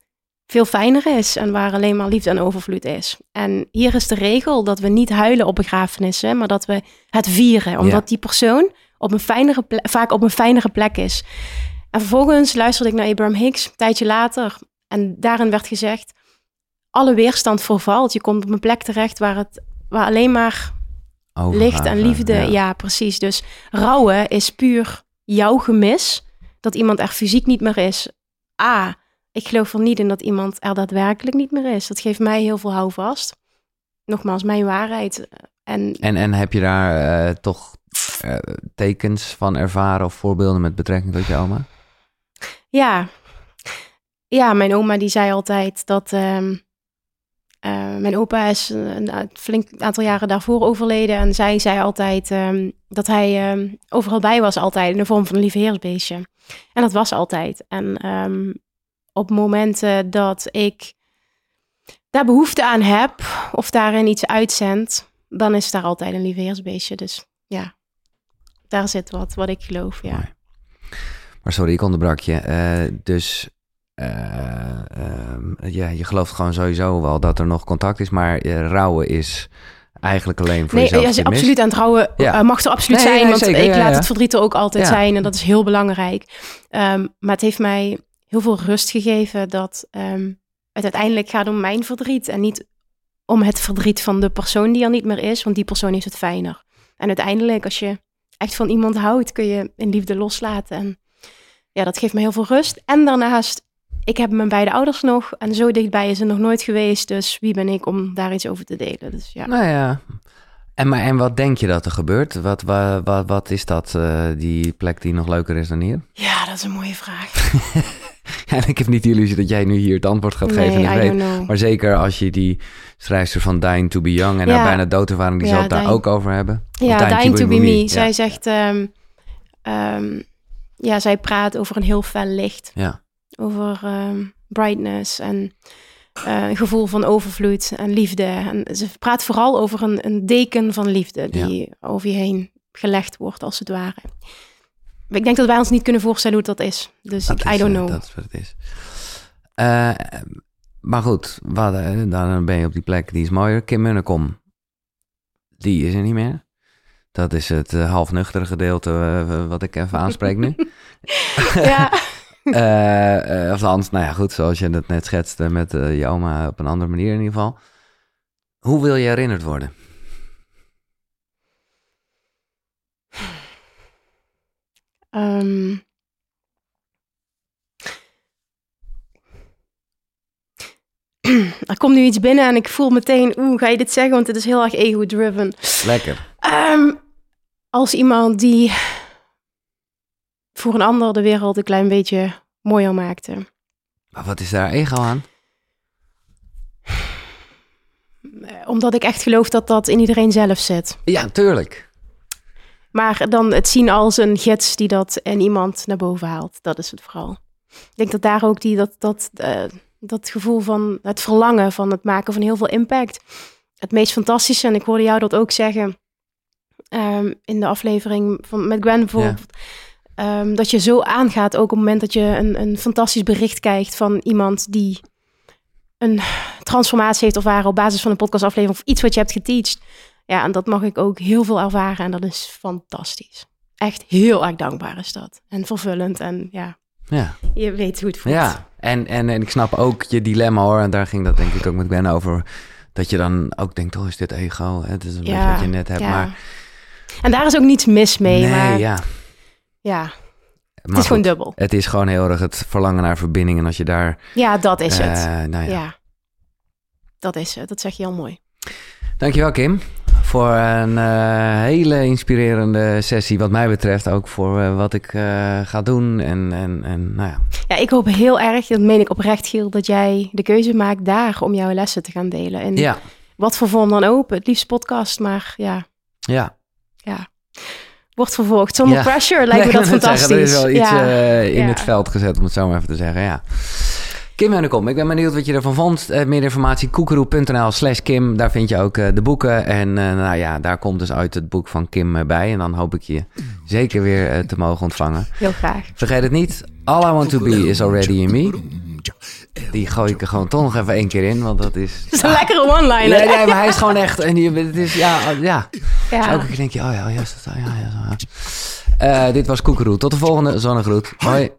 veel fijner is en waar alleen maar liefde en overvloed is. En hier is de regel dat we niet huilen op begrafenissen, maar dat we het vieren, omdat die persoon op een fijnere plek, vaak op een fijnere plek is. En vervolgens luisterde ik naar Abraham Hicks een tijdje later en daarin werd gezegd, alle weerstand vervalt. Je komt op een plek terecht waar het waar alleen maar licht en liefde. Ja. ja. precies. Dus rouwen is puur jouw gemis dat iemand er fysiek niet meer is. A, ik geloof er niet in dat iemand er daadwerkelijk niet meer is. Dat geeft mij heel veel houvast. Nogmaals, mijn waarheid. En, en, en heb je daar uh, toch uh, tekens van ervaren of voorbeelden met betrekking tot je oma? Ja. Ja, mijn oma die zei altijd dat... Um, uh, mijn opa is een flink aantal jaren daarvoor overleden. En zij zei altijd um, dat hij um, overal bij was, altijd in de vorm van een lieveheersbeestje. En dat was altijd. En um, op momenten dat ik daar behoefte aan heb of daarin iets uitzend, dan is daar altijd een lieveheersbeestje. Dus ja, daar zit wat, wat ik geloof, ja. Maar sorry, ik onderbrak je. Uh, dus uh, uh, ja, je gelooft gewoon sowieso wel dat er nog contact is, maar rouwen is eigenlijk alleen voor nee, jezelf. Nee, absoluut aan het rouwen ja. mag er absoluut nee, zijn, want zeker, ik laat het verdriet er ook altijd zijn en dat is heel belangrijk. Um, maar het heeft mij heel veel rust gegeven dat um, het uiteindelijk gaat om mijn verdriet en niet om het verdriet van de persoon die er niet meer is, want die persoon heeft het fijner. En uiteindelijk, als je echt van iemand houdt, kun je in liefde loslaten. En ja, dat geeft me heel veel rust. En daarnaast, ik heb mijn beide ouders nog en zo dichtbij is ze nog nooit geweest. Dus wie ben ik om daar iets over te delen? Dus ja. Nou ja. En, maar, en wat denk je dat er gebeurt? Wat, wat, wat, wat is dat, uh, die plek die nog leuker is dan hier? Ja, dat is een mooie vraag. [laughs] Ja, ik heb niet de illusie dat jij nu hier het antwoord gaat nee, geven. I weet. Maar zeker als je die schrijfster van Dying to be Young en ja. haar bijna doodervaring, die ja, zal het daar ook over hebben. Ja, Dying, Dying to, be, to be Me. me. Zij zegt, um, um, ja, zij praat over een heel fel licht. Ja. Over um, brightness en uh, een gevoel van overvloed en liefde. En ze praat vooral over een, een deken van liefde die over je heen gelegd wordt, als het ware. Ik denk dat wij ons niet kunnen voorstellen hoe dat is. Dus dat ik, is, I don't know. Dat is wat het is. Uh, maar goed, wat, dan ben je op die plek, die is mooier. Kim Munnekom, die is er niet meer. Dat is het half nuchtere gedeelte uh, wat ik even aanspreek nu. [laughs] [laughs] ja. Uh, [laughs] of anders, nou ja, goed, zoals je het net schetste met je oma op een andere manier in ieder geval. Hoe wil je herinnerd worden? Um, [clears throat] er komt nu iets binnen en ik voel meteen, oeh, ga je dit zeggen? Want het is heel erg ego-driven. Lekker. Um, als iemand die voor een ander de wereld een klein beetje mooier maakte. Maar wat is daar ego aan? Omdat ik echt geloof dat dat in iedereen zelf zit. Ja, tuurlijk. Maar dan het zien als een gids die dat in iemand naar boven haalt. Dat is het vooral. Ik denk dat daar ook die, dat, dat, uh, dat gevoel van het verlangen van het maken van heel veel impact. Het meest fantastische, en ik hoorde jou dat ook zeggen um, in de aflevering van, met Gwen bijvoorbeeld. Ja. Um, dat je zo aangaat, ook op het moment dat je een, een fantastisch bericht krijgt van iemand die een transformatie heeft of waar op basis van een podcastaflevering of iets wat je hebt geteacht. Ja, en dat mag ik ook heel veel ervaren en dat is fantastisch. Echt heel erg dankbaar is dat. En vervullend en ja, ja. je weet hoe het voelt. Ja, en, en, en ik snap ook je dilemma hoor. En daar ging dat denk ik ook met Ben over. Dat je dan ook denkt, oh is dit ego? Het is een ja, beetje wat je net hebt, ja. maar... En daar is ook niets mis mee, nee, maar... ja. Ja, het is goed, gewoon dubbel. Het is gewoon heel erg het verlangen naar verbinding. En als je daar... Ja, dat is uh, het. Nou ja. ja. Dat is het. Dat zeg je heel mooi. Dankjewel, Kim. voor een uh, hele inspirerende sessie, wat mij betreft. Ook voor uh, wat ik ga doen. En, en, en nou ja. Ja, ik hoop heel erg, dat meen ik oprecht, Giel, dat jij de keuze maakt daar om jouw lessen te gaan delen. En ja. wat voor vorm dan open. Het liefst podcast, maar ja. Ja. Ja. Wordt vervolgd. Zonder ja. pressure lijkt me dat fantastisch. Zeggen, er is wel iets ja. in het veld gezet, om het zo maar even te zeggen. Ja. Kim en de Kom, ik ben benieuwd wat je ervan vond. Uh, meer informatie, koekeroe.nl slash Kim. Daar vind je ook uh, de boeken. En uh, nou ja, daar komt dus uit het boek van Kim bij. En dan hoop ik je zeker weer te mogen ontvangen. Heel graag. Vergeet het niet, All I Want To Be Is Already In Me. Die gooi ik er gewoon toch nog even één keer in, want dat is... [laughs] Dat is een lekkere one-liner. Nee, nee, maar hij is gewoon echt... En die, het is, ja, ja. ja. Dus elke keer denk je, oh ja, oh ja, ja, ja, ja. dit was Koekeroe. Tot de volgende Zonnegroet. Hoi.